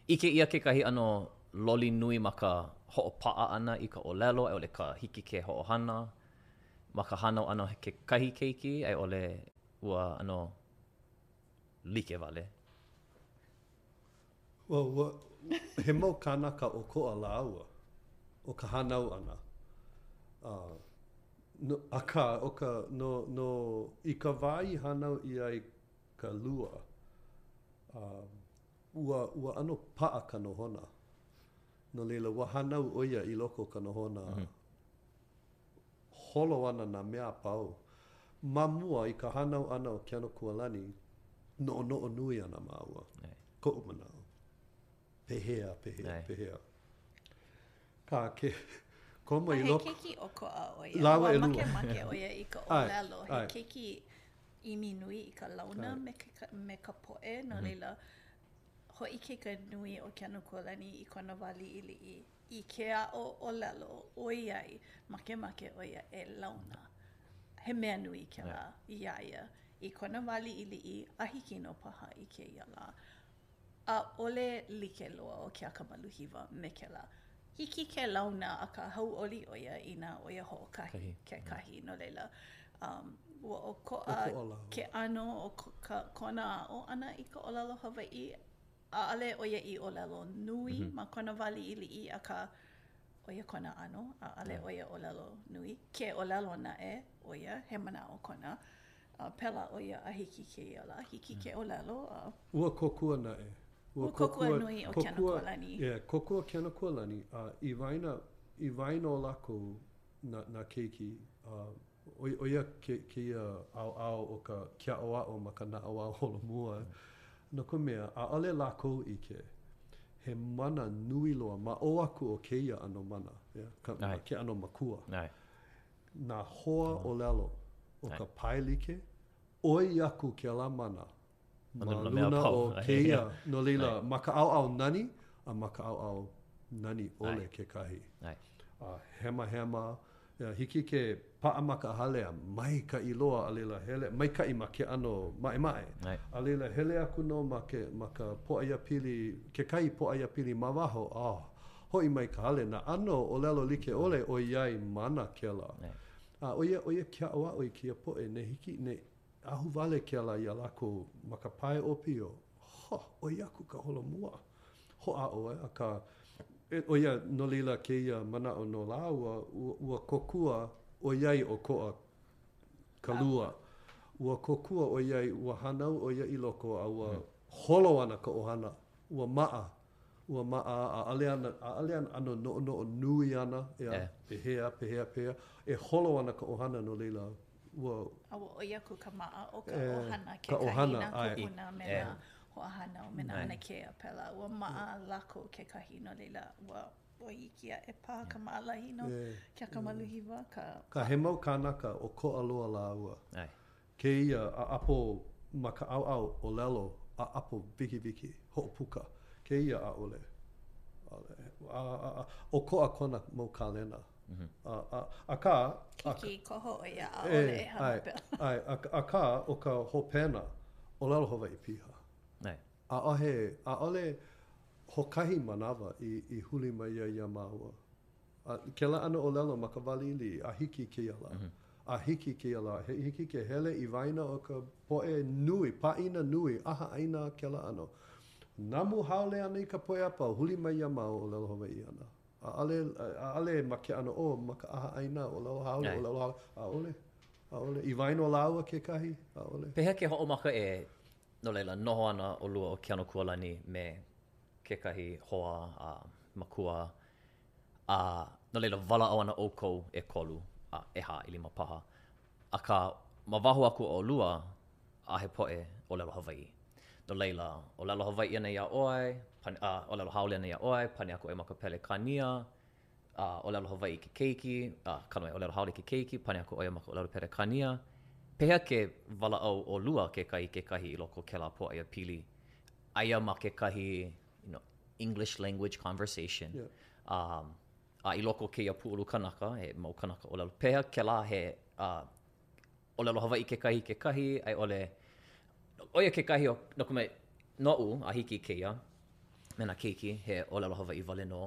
ʻIke ʻia kekahi ʻano loli nui ma ka hoʻopaʻa ʻana i ka ʻōlelo, a i ʻole ka hiki ke hoʻohana ma ka hānau ʻana o kekahi keiki, a i ʻole ua ʻano like wale. Ua, ua, he mau kānaka ʻokoʻa lāua, ʻo ka hānau ʻana. A, no, akā, ʻo ka, no, no, i ka wā i hānau ʻia ai ka lua, a, ua, ua ʻano paʻa ka nohona. No laila, ua hānau ʻo ia i loko o ka nohona, holo ana nā mea a pau ma mua i ka hānau ʻana o Keanokualani, noʻonoʻo nui ana māua, koʻu manaʻo, pehea, pehea, pehea. Kā ke komo i loko. A he keiki ʻokoʻa ʻo ia. Lāua ʻelua. Ua makemake ʻo ia i ka ʻōlelo. He keiki ʻimi nui i ka launa me ka poʻe, no laila, hoʻoikaika nui ʻo Keanokualani i kona wā liʻiliʻi. I ke aʻo ʻōlelo ʻoiai makemake ʻo ia e launa, he mea nui kēlā iā ia i kona wā liʻiliʻi a hiki nō paha i kēia lā. ʻAʻole like loa ʻo Keakamaluhiwa me kēlā. Hiki ke launa akā hauʻoli ʻo ia inā ʻo ia hoʻokahi kekahi. No laila, ua ʻokoʻa ke ʻano o ka, kona aʻo ʻana i ka ʻōlelo Hawaiʻi. ʻAʻole ʻo ia i ʻōlelo nui ma kona wā liʻiliʻi, akā, ʻo ia kona ʻano, ʻaʻole ʻo ia ʻōlelo nui. Ke ʻōlelo naʻe ʻo ia, he manaʻo kona, a pēlā ʻo ia a hiki i kēia lā, hiki ke ʻōlelo, a. Ua kōkua naʻe. Ua kōkua nui ʻo Keanokualani. Ua kōkua, kōkua Keanokualani, a i waena, i waena o lākou, nā, nā keiki, a. ʻO ia kēia ʻaoʻao o ka, ke aʻoaʻo ma ka naʻauao holomua, no ka mea, ʻaʻole lākou ʻike he mana nui loa ma ʻō aku o kēia ʻano mana, ke ʻano makua. Nā hoa ʻōlelo o ka pae like, ʻoi aku kēlā mana Ma luna o kēia, no laila, ma ka ʻaoʻao nani a ma ka ʻaoʻao nani ʻole kekahi. A hemahema, hiki ke paʻa ma ka hale a maikaʻi loa a laila hele, maikaʻi ma ke ʻano maʻemaʻe. A laila hele aku nō ma ke, ma ka pōʻaiapili, kekahi pōʻaiapili ma waho, oh, hoʻi mai ka hale, nā ʻano ʻōlelo like ʻole ʻoiai mana kēlā. A ʻo ia, ʻo ia ke aʻoaʻo i kēia poʻe, ne hiki, ne Ahuwale kēlā iā lākou ma ka pae ʻōpio, hō! ʻoi aku ka holomua. Hoʻāʻo, akā, ʻē, ʻo ia, no laila kēia manaʻo no lāua, ua kōkua ʻoiai ʻokoʻa ka lua, ua kōkua ʻoiai ua hānau ʻo ia i loko a ua holo ana ka ʻohana, ua maʻa, ua maʻa, ʻaʻale ana, ʻaʻale ana ʻano noʻonoʻo nui ana, ʻeā, pehea, pehea, pehea, e holo ana ka ʻohana no laila. ua. A ua ʻoi aku ka maʻa o ka ʻohana kekahi i nā kūpuna me nā hoahānau me nā ʻanakē a pēlā. Ua maʻa lākou kekahi, no laila, ua ʻoi iki aʻe paha ka maʻalahi no Keakamaluhiwa. Akā, akā he mau kānaka ʻokoʻa loa lāua. Kēia ʻaʻapo ma ka ʻaoʻao ʻōlelo, ʻaʻapo wikiwiki, hoʻopuka. Kēia ʻaʻole. ʻAʻole. ʻOkoʻa kona mau kālena. Akā, hiki ke koho ʻo ia, ʻaʻole e hana pēlā. Akā, ʻo ka hopena ʻōlelo Hawaiʻi piha, ʻaʻohe, ʻaʻole hoʻokahi manawa i huli mai ia iā māua. Kēlā ʻano ʻōlelo ma ka wā liʻiliʻi, a hiki kēia lā, a hiki kēia lā, he hiki ke hele i waena o ka poʻe nui, pāʻina nui, ʻaha ʻāina kēlā ʻano. Namu haole ana i ka poʻe a pau, huli mai iā māua, ʻōlelo Hawaiʻi ana. ʻAʻole, ʻaʻole ma ke ʻano o, ma ka ʻaha ʻaina, ʻōlelo haole, ʻōlelo haole, ʻaʻole, ʻaʻole. I waena o lāua kekahi, ʻaʻole. Pehea ke hoʻomaka e, no laila, noho ana ʻolua ʻo Keanokualani me kekahi hoa a makua, a no laila, walaʻau ana ʻoukou ʻekolu, a ʻehā ʻelima paha, Akā, ma waho aku o ʻolua a he poʻe ʻōlelo Hawaiʻi. No laila, ʻōlelo Hawaiʻi ana iā ʻoe, pane, a, ʻōlelo haole ana iā ʻoe, pane aku ʻoe ma ka Pelekānia, a, ʻōlelo Hawaiʻi ke keiki, a, kala mai, ʻōlelo haole ke keiki, pane aku ʻoe ma ka ʻōlelo Pelekānia. Pehea ke walaʻau ʻolua kekahi i kekahi i loko o kēlā pōʻaiapili? Aia ma kekahi, you know, English language conversation, a, A i loko o kēia pūʻulu kanaka, he mau kanaka ʻōlelo pehea kēlā, he ʻōlelo Hawaiʻi kekahi i kekahi a i ʻole, ʻo ia kekahi, no ka mea, noʻu a hiki i kēia me nā keiki, he ʻōlelo Hawaiʻi wale nō.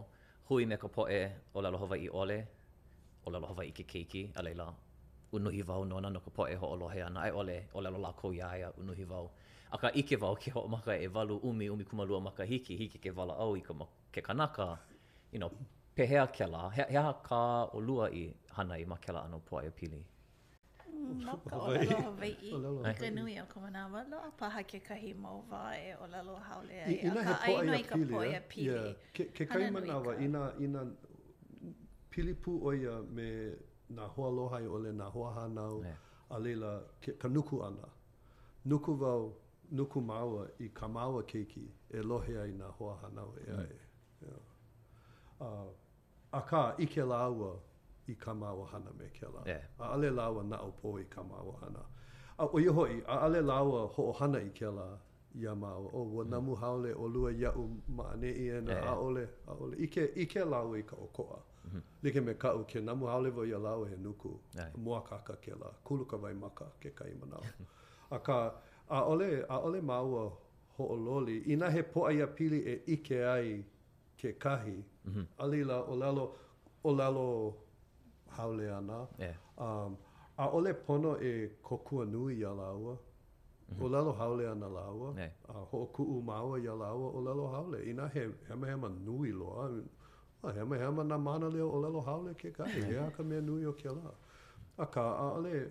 Hui me ka poʻe ʻōlelo Hawaiʻi ʻole, ʻōlelo Hawaiʻi ke keiki, a laila, unuhi wau nona no ka poʻe hoʻolohe ana a i ʻole, ʻōlelo lākou iā ia, unuhi wau. Akā, ʻike wau ke hoʻomaka ʻewalu, ʻumi, ʻumikūmālua makahiki, hiki ke walaʻau i ka ke kanaka, you know, pehea kēlā, he aha kā ʻolua i hana ai ma kēlā ʻano pōʻaiapili? Mm, no ka ʻōlelo Hawaiʻi, i ka nui o ka manawa, loaʻa paha kekahi mau wā e ʻōlelo haole ai, akā aia i ka pōʻaiapili. Yeah. Ke, kekahi manawa, inā, inā, pili pū ʻo ia me nā hoaloha a i ʻole, nā hoahānau, yeah. a laila, ke, ka nuku ʻana. Nuku wau, Nuku māua i kā māua keiki e lohe ai nā hoahānau ʻē aʻe. A, akā, ʻike lāua i kā māua hana me kēlā. ʻAʻole lāua naʻaupō i kā māua hana. A, ʻo ia hoʻi, ʻaʻole lāua hoʻohana i kēlā iā māua. Ō, ua namu haole ʻolua iaʻu ma ʻaneʻi ena, ʻaʻole, ʻaʻole. ʻIke, ʻike lāua i ka ʻokoʻa. Like me kaʻu, ke namu haole wau iā lāua he nuku, moakāka kēlā, kulu ka waimaka, kekahi manawa. Akā, ʻaʻole, ʻaʻole māua hoʻololi, inā he pōʻaiapili e ʻike ai kekahi, a laila, ʻōlelo, ʻōlelo haole ana, ʻaʻole pono e kōkua nui iā lāua, ʻōlelo haole ana lāua, a hoʻokuʻu māua iā lāua ʻo lalo haole. Inā he hemahema nui loa, ua hemahema nā mānaleo ʻōlelo haole kekahi, he aha ka mea nui o kēlā? Akā, ʻaʻole,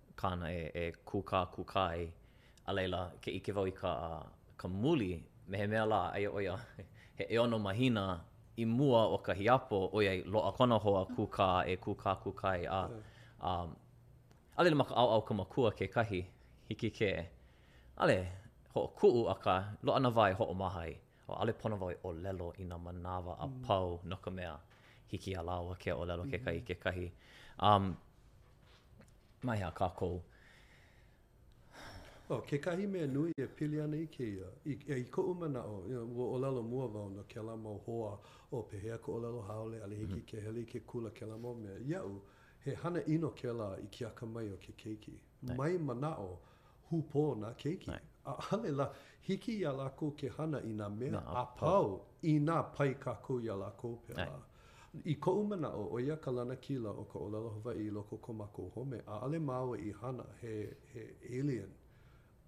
kāna e kūkākūkā ai, a laila, ke ʻike wau i ka ka muli, me he mea lā, aia ʻo ia he ʻeono mahina i mua o ka hiapo, ʻoiai, loaʻa kona hoa kūkā e kūkākūkā ai, a a a laila, ma ka ʻaoʻao ka makua kekahi, hiki ke ʻaʻole hoʻokuʻu, akā, loaʻa nā wā e hoʻomaha ai, a ʻaʻole pono wau e ʻōlelo i nā manawa a pau, no ka mea, hiki iā lāua ke ʻōlelo kekahi i kekahi. Um. Maha kākou. ʻO kekahi mea nui e pili ana i kēia, i koʻu manaʻo, ua ʻōlelo mua wau no kēlā mau hoa o pehea ka ʻōlelo haole ʻaʻole hiki ke hele i ke kula kēlā mau mea. Iaʻu, he hana ʻino kēlā i ke akamai o ke keiki. Mai manaʻo Hūpō nā keiki. ʻAʻole lā, hiki iā lākou ke hana i nā mea a pau, inā pai kākou iā lākou, pēlā. I koʻu manaʻo, ʻo ia ka lanakila o ka ʻōlelo Hawaiʻi i loko o ko mākou home, ʻaʻole māua i hana he alien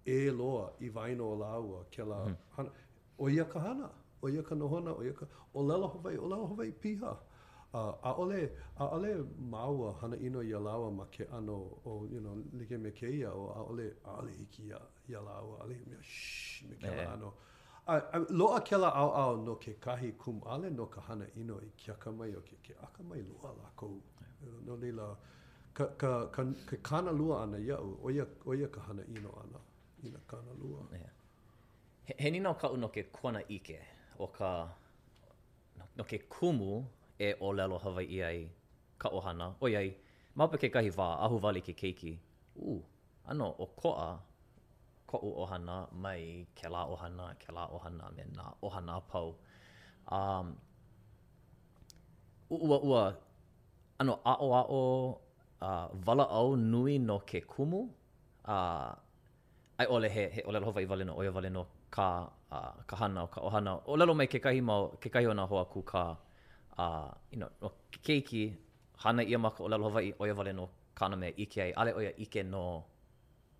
ʻē loa i waena o lāua, kēlā hana. ʻO ia ka hana, ʻo ia ka nohona, ʻo ia ka ʻōlelo Hawaiʻi, ʻōlelo Hawaiʻi piha. A, ʻaʻole, ʻaʻole māua hana ʻino iā lāua ma ke ʻano o, you know, like me kēia, ʻo ʻaʻole, ʻaʻole hiki iā, iā lāua, ʻaʻole mea, shh, me kēlā ʻano. A, a loaʻa kēlā ʻaoʻao no kekahi kumu, ʻaʻole no ka hana ʻino i ke akamai o ke, ke akamai loa lākou. No laila, ka, ka, ka, ke kānalua ʻana iaʻu, ʻo ia, ʻo ia ka hana ʻino ʻana inā kānalua. He nīnau kaʻu no ke kuanaʻike o ka no ke kumu e ʻōlelo Hawaiʻi ai ka ʻohana, ʻoiai, ma hope kekahi wā, ahuwale i ke keiki, ʻū, ʻano ʻokoʻa koʻu ʻohana mai kēlā ʻohana, kēlā ʻohana, a me nā ʻohana a pau. A ua, ua ʻano aʻoaʻo a walaʻau nui no ke kumu, a a i ʻole he he ʻōlelo Hawaiʻi wale nō, ʻo ia wale nō ka ka hana o ka ʻohana ʻōlelo mai kekahi mau kekahi o nā hoa kūkā a you know no ke keiki hana ʻia ma ka ʻōlelo Hawaiʻi, ʻo ia wale nō kāna mea e ʻike ai, ʻaʻole ʻo ia ʻike no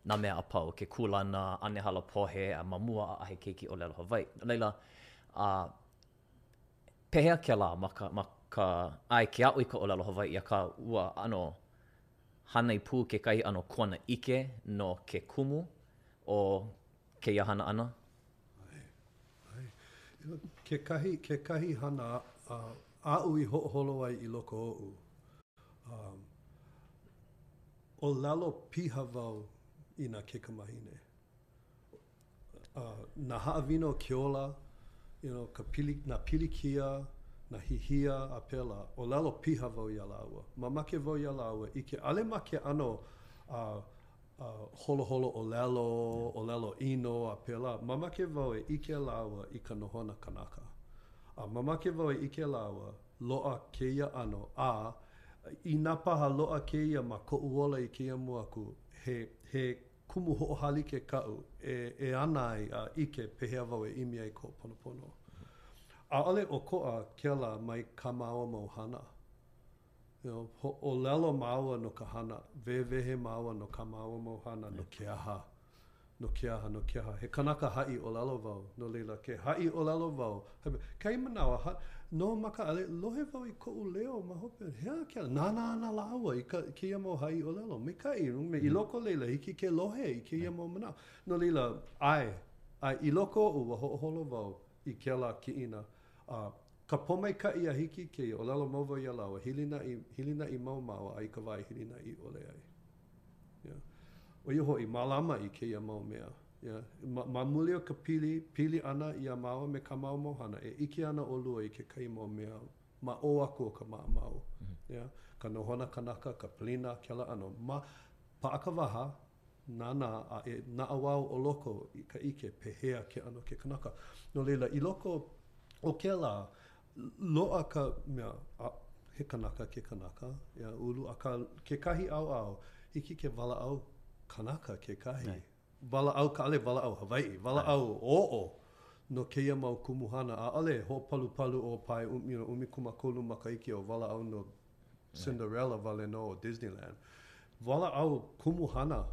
nā mea a pau, ke kūlana ʻane halapohe a ma mua ʻaʻohe keiki ʻōlelo Hawaiʻi. No laila, a pehea kēlā ma ka ma ka ʻae ke aʻo i ka ʻōlelo Hawaiʻi akā ua ʻano Hānai pū kekahi ʻano kuanaʻike no ke kumu o kēia hana ʻana. ʻAe. Kekahi hana aʻu i hoʻoholo ai i loko oʻu, ʻōlelo piha wau i nā kaikamāhine. nā haʻawina o ke ola, you know, ka pili, nā pilikia, nā hihia a pēlā, ʻōlelo piha wau iā lāua, mamake wau iā lāua ʻike, ʻaʻole ma ke ʻano a a holoholo ʻōlelo, ʻōlelo ʻino a pēlā, mamake wau e ʻike lāua i ka nohona kanaka. A mamake wau e ʻike lāua, loaʻa kēia ʻano, a inā paha loaʻa kēia ma koʻu ola i kēia mua aku, he he Kumu hoʻohālike kaʻu e e ana ai a ʻike pehea wau e ʻimi ai ka hoʻoponopono. ʻAʻole ʻokoʻa kēlā mai kā māua mau hana. You know, ʻōlelo māua no ka hana, wehewehe māua no kā māua mau hana, no ke aha, no ke aha, no ke aha. He kanaka haʻi ʻōlelo wau, no laila, ke haʻi ʻōlelo wau, Kekahi manawa, you know, ma ka hale, lohe wau i koʻu leo ma hope, he aha kēlā? Nānā ana lāua i kēia mau haʻi ʻōlelo maikaʻi, i loko o laila, hiki ke lohe i kēia mau manaʻo. No laila, ʻae, ʻae, i loko oʻu, ua hoʻoholo wau i kēlā kiʻina, a ka pōmaikaʻi a hiki i kēia, ʻōlelo mau wau iā lāua, hilinaʻi, hilinaʻi mau māua a i ka wā i hilinaʻi ʻole ai. ʻO ia hoʻi, mālama i kēia mau mea. Ma muli o ka pilipili ʻana iā māua me kā māua mau hana, e ʻike ana ʻolua i kekahi mau mea ma ʻō aku o ka maʻamau, ka nohona kanaka, ka pilina a kēlā ʻano. Ma paʻa ka waha, nānā a e naʻauao ʻo loko i ka ʻike pehea ke ʻano ke kanaka. No laila, i loko o kēlā, loaʻa ka mea a he kanaka ke kanaka, ulu, akā kekahi ʻaoʻao, hiki ke walaʻau kanaka kekahi. Walaʻau ka, ʻaʻole, walaʻau Hawaiʻi, walaʻau oʻo. No kēia mau kumuhana, ʻaʻole e hoʻopalupalu ʻo Pae um, you know, ʻumikūmākolu makahiki, oh, walaʻau no Cinderella wale nō or Disneyland. Walaʻau kumuhana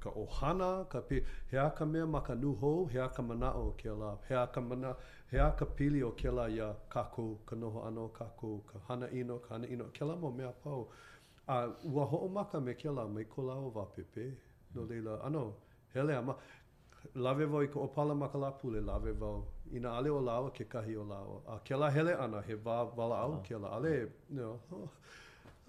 ka ʻohana, ka pili, he aha ka mea ma ka nūhou, he aha ka manaʻo o kēlā, he aha ka mana, he aha ka pili o kēlā iā kākou, ka noho ʻana o kākou, ka hana ʻino, ka hana ʻino, kēlā mau mea a pau. A ua hoʻomaka me kēlā mai ko lāua wā pēpē. No laila, ʻano, hele a maʻa. Lawe wau i ka ʻōpala ma ka Lāpule, lawe wau, inā ʻaʻole ʻo lāua kekahi o lāua. A kēlā hele ʻana, he wā walaʻau kēlā, ʻaʻole, you know, oh,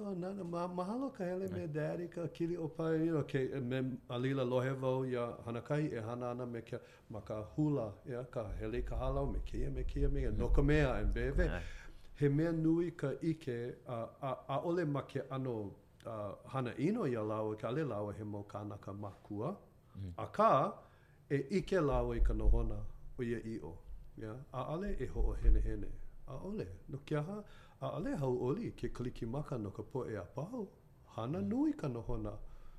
oh, nana, ma, mahalo ka hele me Daddy, ka kiloi ʻōpala, you know, ke, me, a laila lohe wau iā Hanakahi e hana ana me ke, ma ka hula, yeah, ka hele i ka hālau me kēia, me kēia, me kēia, no ka mea, and wehewehe, he mea nui ka ʻike a, a, ʻaʻole ma ke ʻano a hana ʻino iā lāua akā ʻale lāua he mau kānaka makua, akā, e ʻike lāua i ka nohona o ia ʻiʻo, yeah, ʻaʻale e hoʻohenehene. ʻAʻole. No ke aha? ʻAʻale hauʻoli ke Kalikimaka no ka poʻe a pau. Hana nui ka nohona,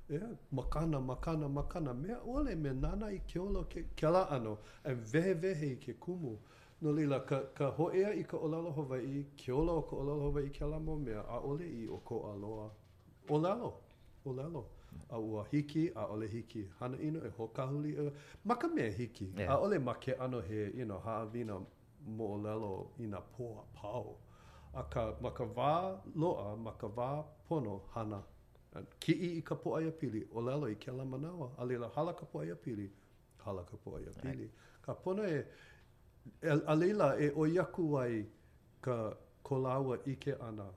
yeah, makana, makana, makana, mea ʻole me nānā i ke ola o kē kēlā ʻano, e wehewehe i ke kumu. No laila, ka ka hōʻea i ka ʻōlelo Hawaiʻi, ke ola o ka ʻōlelo Hawaiʻi kēlā mau mea, ʻaʻole i ʻokoʻa loa. ʻŌlelo! ʻŌlelo! A ua hiki, ʻaʻole hiki. Hana ʻino e hoʻokāhuli ʻia, ma ka mea hiki, ʻaʻole ma ke ʻano he you know haʻawina moʻolelo i nā pō a pau. Akā, ma ka wā loaʻa, ma ka wā pono, hana. Kiʻi i ka pōʻaiapili, ʻōlelo i kēlā manawa, a laila hala ka pōʻaiapili, Hala ka pōʻaiapili ka pono e a laila e ʻoi aku ai ka ko lāua ʻike ʻana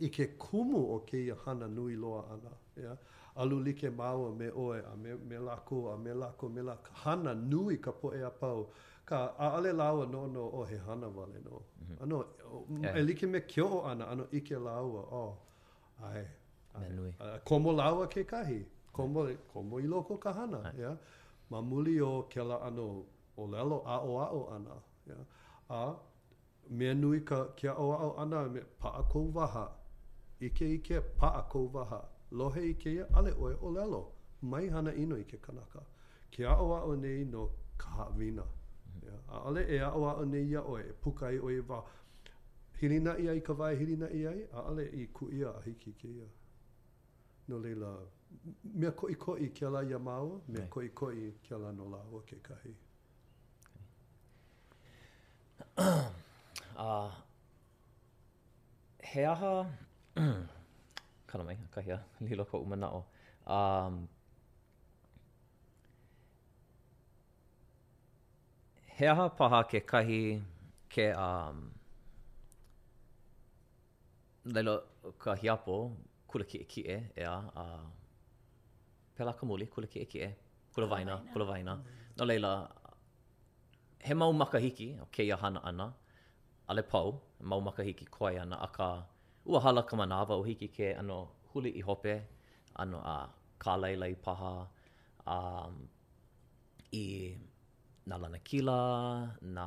i ke kumu o kēia hana nui loa ʻana, yeah. Alu like māua me ʻoe a me me lākou a me lākou me lā ka hana nui ka poʻe a pau ka ʻaʻole lāua noʻonoʻo he hana wale nō. ʻAno, e like me ke oʻo ʻana, ʻano ʻike lāua, oh, ʻAe, ʻae. Komo lāua kekahi, komo, komo i loko ka hana, yeah, ma muli o kēlā ʻano ʻōlelo aʻoaʻo ʻana, yeah. A, mea nui ka, ke aʻoaʻo ʻana, me, paʻa kou waha, ʻike i ke, paʻa kou waha, lohe i kēia ʻale ʻoe ʻōlelo, mai hana ʻino i ke kanaka. Ke aʻoaʻo nei no ka haʻawina, yeah, ʻaʻole e aʻoaʻo nei iā ʻoe, e puka ai ʻoe i waho, Hilinaʻi ai iā wai e hilinaʻi ai, ʻaʻale i kuʻia a hiki kēia. No laila, mea koʻikoʻi kēlā iā māua, mea koʻikoʻi kēlā no lāua kekahi. A he aha, kala mai kahi, ua lilo koʻu manaʻo. Um, He aha paha kekahi kē no laila ka hiapo kula kiʻekiʻe, ʻeā, a pēlā ka muli, kula kiʻekiʻe, kula waena, kula waena. No laila, he mau makahiki o kēia hana ʻana, ʻaʻole pau, mau makahiki koe ana, akā, ua hala ka manawa ua hiki ke ʻano huli i hope, ʻano a kālailai paha, a. i nā lanakila, nā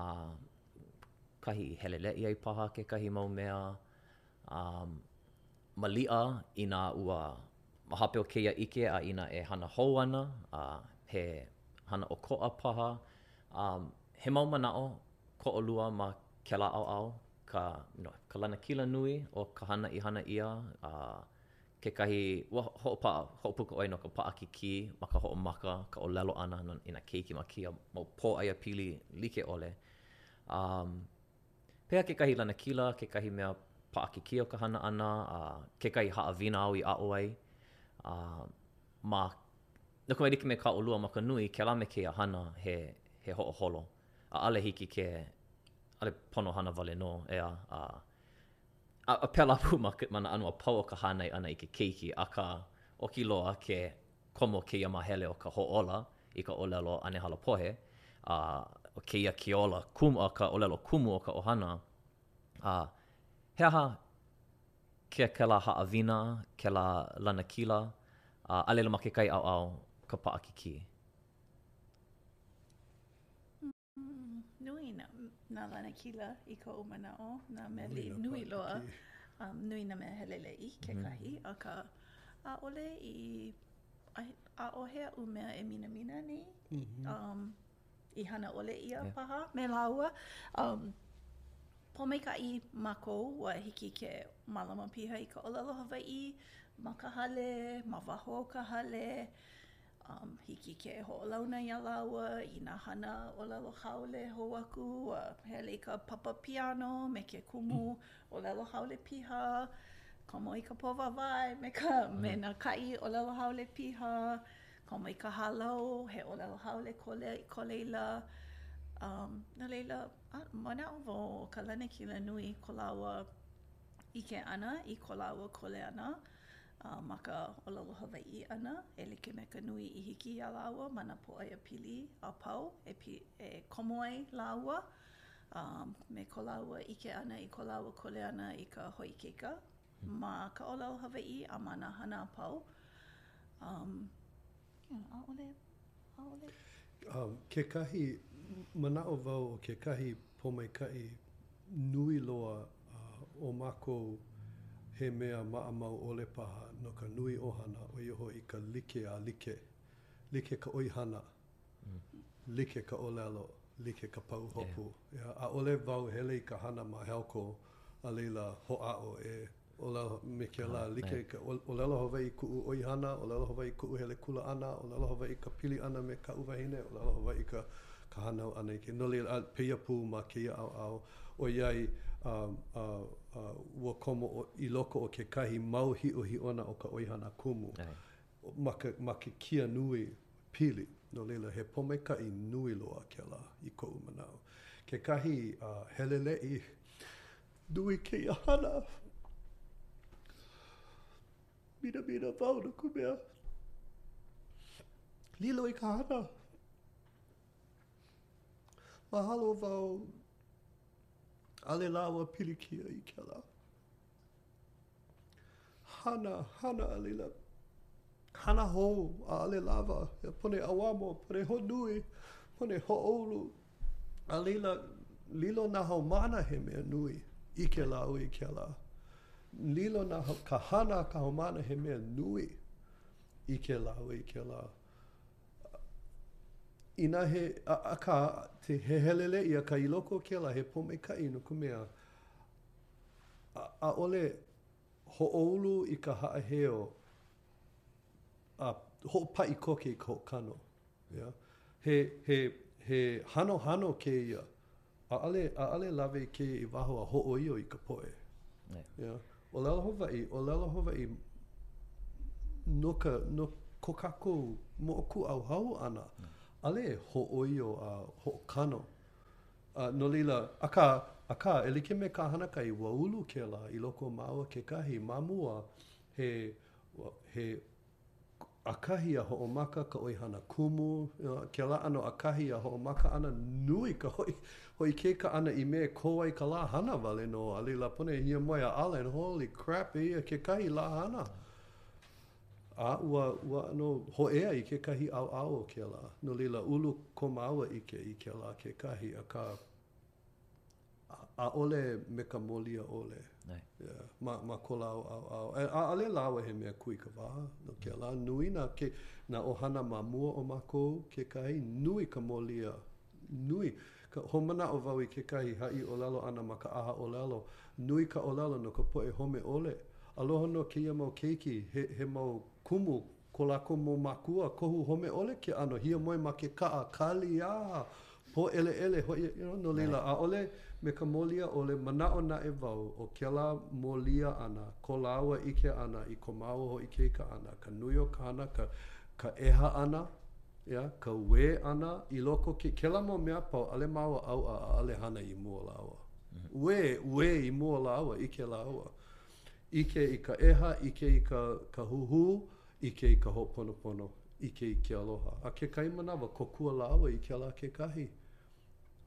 kahi i heleleʻi ai paha kekahi mau mea a maliʻa inā ua ma hope o kēia ʻike a inā e hana hou ana a he hana ʻokoʻa paha. He mau manaʻo ko ʻolua ma kēlā ʻaoʻao, ka lanakila nui o ka hana i hana ʻia a kekahi, ua hoʻopaʻa, hoʻopuka ʻoe no ka paʻakikī ma ka hoʻomaka, ka ʻōlelo ʻana no i nā keiki ma kēia mau pōʻaiapili like ʻole. A pehea kekahi lanakila, kekahi mea paʻakikī o ka hana ʻana, a kekahi haʻawina āu i aʻo ai, a ma no ka mea like me kā ʻolua ma ka nui, kēlā me kēia hana he he hoʻoholo, ʻaʻole hiki ke ʻaʻole pono hana wale nō, ʻeā, a. a pēlā pū ma ma nā ʻano a pau o ka hānai ʻana i ke keiki, akā, oki loa ke komo kēia māhele o ka hoʻōla i ka ʻōlelo ʻane halapohe, a ʻo kēia ke ola kumu a ka ʻōlelo kumu o ka ʻohana, a he aha ke kēlā haʻawina, kēlā lanakila, a a laila ma kekahi ʻaoʻao ka paʻakikī. Nui nā lanakila i koʻu manaʻo, nā mea liʻi nui loa, nui nā mea heleleʻi kekahi, akā, ʻaʻole i, ʻaʻohe aʻu mea e minamina nei i hana ʻole ʻia paha me lāua. Pōmaikaʻi mākou ua hiki ke mālama piha i ka ʻōlelo Hawaiʻi ma ka hale, ma waho o ka hale, Hiki ke hoʻolauna iā lāua i nā hana ʻōlelo haole hou aku, ua hele i ka papa piano me ke kumu ʻōlelo haole piha, komo i ka pōwāwae me ka me nā kaʻi ʻōlelo haole piha, komo i ka hālau he ʻōlelo haole kole ko laila. No laila, manaʻo wau ʻo ka lanakila nui ko lāua ʻike ʻana i ko lāua kuleana A ma ka ʻōlelo Hawaiʻi ʻana, e like me ka nui i hiki iā lāua ma nā pōʻaiapili a pau e komo ai lāua a me ko lāua ʻike ʻana i ko lāua kuleana i ka hoʻikeika ma ka ʻōlelo Hawaiʻi a ma nā hana a pau. Kekahi manaʻo wau ʻo kekahi pōmaikaʻi nui loa o mākou he mea maʻamau ʻole paha no ka nui ʻohana, ʻo ia hoʻi ka like a like. Like ka ʻoihana, like ka ʻōlelo, like ka pahuhopu. ʻAʻole wau hele i ka hana ma Helco, a laila hoʻāʻo e ʻōlelo me kēlā like ka ʻōlelo Hawaiʻi kuʻu ʻoihana, ʻōlelo Hawaiʻi kuʻu hele kula ʻana, ʻōlelo Hawaiʻi ka pili ʻana me kaʻu wahine, ʻōlelo Hawaiʻi ka ka hānau ʻana i ke. No laila, pēia pū ma kēia ʻaoʻao, ʻoiai ua komo i loko o kekahi mau hiʻohiʻona o ka ʻoihana kumu ma ke ma ke kia nui pili, no laila, he pōmaikaʻi nui loa kēlā i koʻu manaʻo. Kekahi heleleʻi nui kēia hana. Minamina wau no ka mea, lilo i ka hana. Mahalo wau, ʻaʻale lāua pilikia i kēlā. Hana, hana a laila, hana hou, ʻaʻale lawa, he pono e ʻauamo, pono e hoʻonui, pono e hoʻoulu, a laila, lilo nā haumāna he mea nui ʻike lāua i kēlā. Lilo nā, ka hana a ka haumāna he mea nui ʻike lāua i kēlā. Inā he, akā, he heleleʻi, akā i loko o kēlā he pōmaikaʻi no ka mea, ʻAʻole hoʻoulu i ka haʻaheo a hoʻopaʻi koke i ka hoʻokano. He hanohano kēia, ʻaʻole lawe i kēia i waho a hōʻoio i ka poʻe. ʻŌlelo Hawaiʻi, ʻōlelo Hawaiʻi no ko kākou moʻokūʻauhau ʻana, ʻaʻole e hōʻoio a hoʻokano A no laila, akā, akā, e like me ka hana kai, ua ulu kēlā i loko māua kekahi ma mua he, ua, he, ʻakahi a hoʻomaka ka ʻoihana kumu, ua, kēlā ʻano ʻakahi a hoʻomaka ʻana nui ka hoʻi, hoʻoikaika ʻana i mea e kō ai ka lā hana wale nō, a laila, pono e hiamoe a ala, and holy crap, eia kekahi lā hana! A ua ʻano hōʻea i kekahi ʻaoʻao o kēlā, no laila, ulu ko māua ʻike i kēlā kekahi, akā, ʻaʻole me ka mōlia ʻole. Ma ko lāua ʻaoʻao. A ʻaʻole lāua he mea kūikawā no kēlā. Nui nā ʻohana ma mua o mākou kekahi, nui ka mōlia Nui ka, hoʻomanaʻo wau i kekahi haʻi ʻōlelo ʻana ma ka ʻaha ʻōlelo. Nui ka ʻōlelo no ka poʻe home ʻole. Aloha nō kēia mau keiki, he he mau kumu ko lākou mau mākua kohu home ʻole ke ʻano hiamoe ma ke kaʻa, kali, a pōʻeleʻele hoʻi, you know, no laila, ʻaʻole me ka mōlia ʻole, manaʻo naʻe wau ʻo kēlā mōlia ʻana ko lāua ʻike ʻana i ko māua hoʻoikaika ʻana, ka nui o ka hana, ka ka ʻeha ʻana, Yeah, ka uē ʻana i loko o kēlā mau mea a pau ʻaʻale māua ʻauʻa a ʻaʻale hana i mua lāua. Uē, uē i mua lāua, ʻike lāua. ʻIke i ka ʻeha, ʻike i ka ka huhū, ʻike i ka hoʻoponopono, ʻike i ke aloha. A kekahi manawa, kōkua lāua i kēlā kekahi,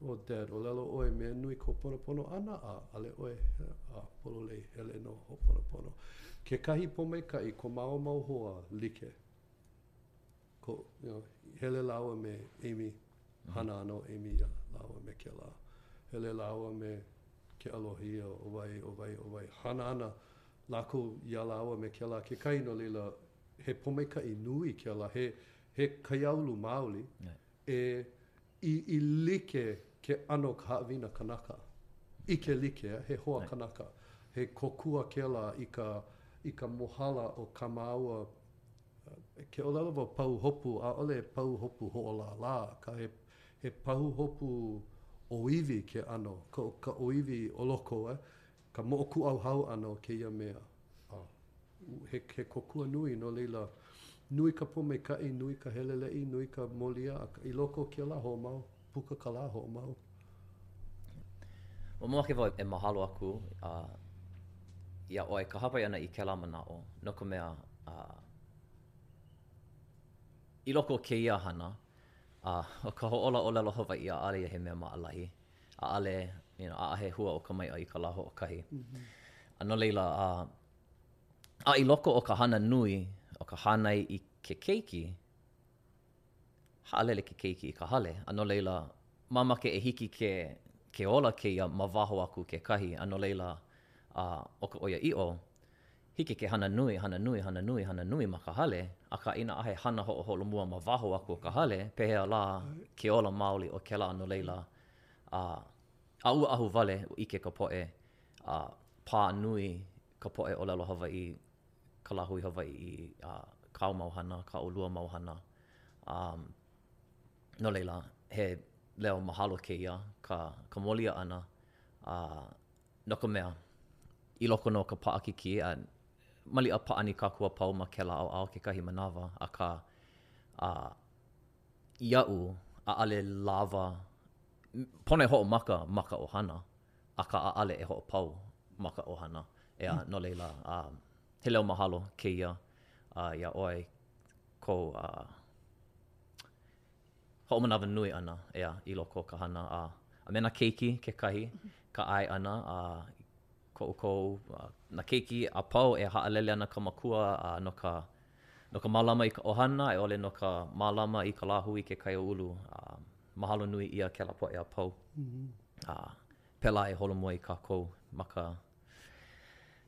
Oh Dad, ʻōlelo ʻoe mea nui ka hoʻoponopono ʻana, a ʻaʻale ʻoe, a pololei, hele nō, hoʻoponopono. Kekahi pōmaikaʻi ko māua mau hoa like. Ko, you know, hele lāua me Amy, hana ana ʻo Amy iā lāua me kēlā. Hele lāua me Keʻalohi ia, ʻo wai, ʻo wai, ʻo wai. Hana ana lākou iā lāua me kēlā kekahi, no laila, he pōmaikaʻi nui kēlā, he he kaiāulu maoli e i i like ke ʻano ka haʻawina kanaka. ʻIke like, he hoa kanaka. He kōkua kēlā i ka i ka mohala o ka māua Ke ʻōlelo wau pahuhopu, ʻaʻole he pahuhopu hoʻolālā, akā he pahuhopu ʻōiwi ke ʻano, ka ʻōiwi o loko, ka moʻokūʻauhau ʻana o kēia mea. He kōkua nui, no laila, nui ka pōmaikaʻi, nui ka heleleʻi, nui ka mōlia, akā i loko o kēlā hoʻomau, Puka ka lā hoʻomau. Mamake wau e mahalo aku iā ʻoe ka hāpai ʻana i kēlā manaʻo no ka mea, i loko o kēia hana, ʻo ka hoʻōla ʻōlelo Hawaiʻi ʻaʻale ia he mea maʻalahi, ʻaʻole, you know, ʻaʻahe hua o ka maiʻa i ka lā hoʻokahi. A no laila, a i loko o ka hana nui o ka hānai i ke keiki, Haʻalele ke keiki i ka hale, a no laila, mamake e hiki ke ke ola kēia ma waho aku kekahi, a no laila, a ʻo ka ʻoiaʻiʻo, hiki ke hana nui, hana nui, hana nui, hana nui ma ka hale, akā inā ʻaʻahe hana hoʻoholomua ma waho aku o ka hale, pehea lā ke ola maoli o kēlā, no laila, a a ua ahuwale, ua ʻike ka poʻe, a pā nui ka poʻe ʻōlelo Hawaiʻi ka lāhui Hawaiʻi, i kāu mau hana, kā ʻolua mau hana. A no laila, he leo mahalo kēia, ka ka mōlia ʻana, a no ka mea, i loko nō o ka paʻakikī, a maliʻa pāʻani kākou a pau ma kēlā ʻaoʻao kekahi manawa, akā, a iaʻu, ʻaʻale lawa, pono e hoʻomaka ma ka ʻohana. akā ʻaʻale e hoʻopau ma ka ʻohana, ʻeā, no laila, he leo mahalo kēia iā ʻoe i kou hoʻomanawa nui ʻana, ʻeā, i loko o ka hana a me nā keiki kekahi, ka ʻae ʻana a koʻu kou, nā keiki a pau e haʻalele ana ka makua no ka no ka mālama i ka ʻohana a i ʻole no ka mālama i ka lāhui i ke kaiāulu. Mahalo nui ʻia kēlā poʻe a pau. A pēlā e holomua ai kākou ma ka,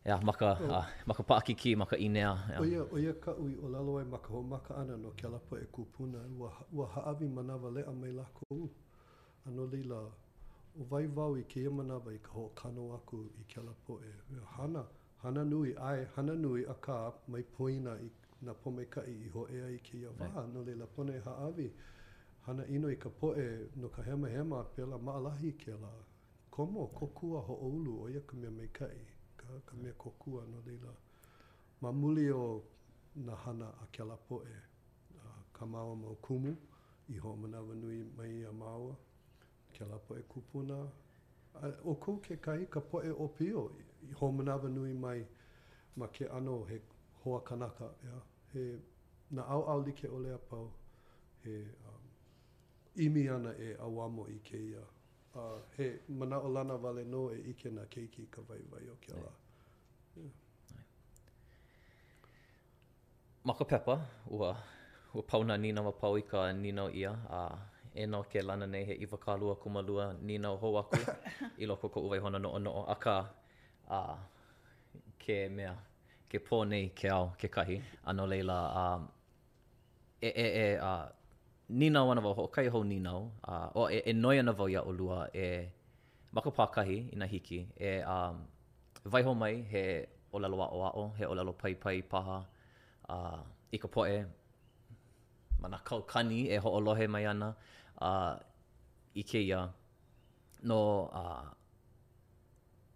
ʻeā, ma ka, a, ma ka paʻakikī, ma ka ʻīnea, ʻeā. ʻO ia, ʻo ia kaʻu i ʻōlelo ai ma ka hoʻomaka ʻana no kēlā poʻe kūpuna, ua, ua hāʻawi manawaleʻa mai lākou. A no laila, ʻo wai wau i kēia manawa i ka hoʻokano aku i kēlā poʻe, ʻeā, hana, Hana nui, ʻae, hana nui, akā, mai poina i nā pōmaikaʻi i hōʻea i kēia wā, no laila pono e hāʻawi, hana ʻino i ka poʻe no ka hemahema a pēlā, maʻalahi kēlā, komo, kōkua, hoʻoulu, ʻo ia ka mea maikaʻi, ka ka mea kōkua, no laila, ma muli o nā hana a kēlā poʻe, a kā māua mau kumu i hoʻomanawanui mai iā māua, Kēlā poʻe kūpuna, a ʻoukou kekahi ka poʻe ʻōpio i hoʻomanawanui mai ma ke ʻano he hoa kanaka, ʻeā? He nā ʻaoʻao like ʻole a pau, he ʻimi ana e ʻauamo i kēia, a he manaʻolana wale nō e ʻike nā keiki i ka waiwai o kēlā. Ma ka pepa, ua pau nā nīnau a pau i ka nīnau ʻia, a eia nō ke lana nei he iwakālua kūmālua nīnau hou aku i loko o koʻu waihona noʻonoʻo. Akā, a ke mea, ke pō nei ke ao kekahi, a no laila, a e, e, e, a nīnau ana wau, hoʻokahi hou nīnau, a ʻo e noi ana wau iā ʻolua e. Ma ka pākahi, inā hiki, e waiho mai he ʻōlelo aʻoaʻo, he ʻōlelo paipai paha i ka poʻe ma nā kaukani e hoʻolohe mai ana i kēia no,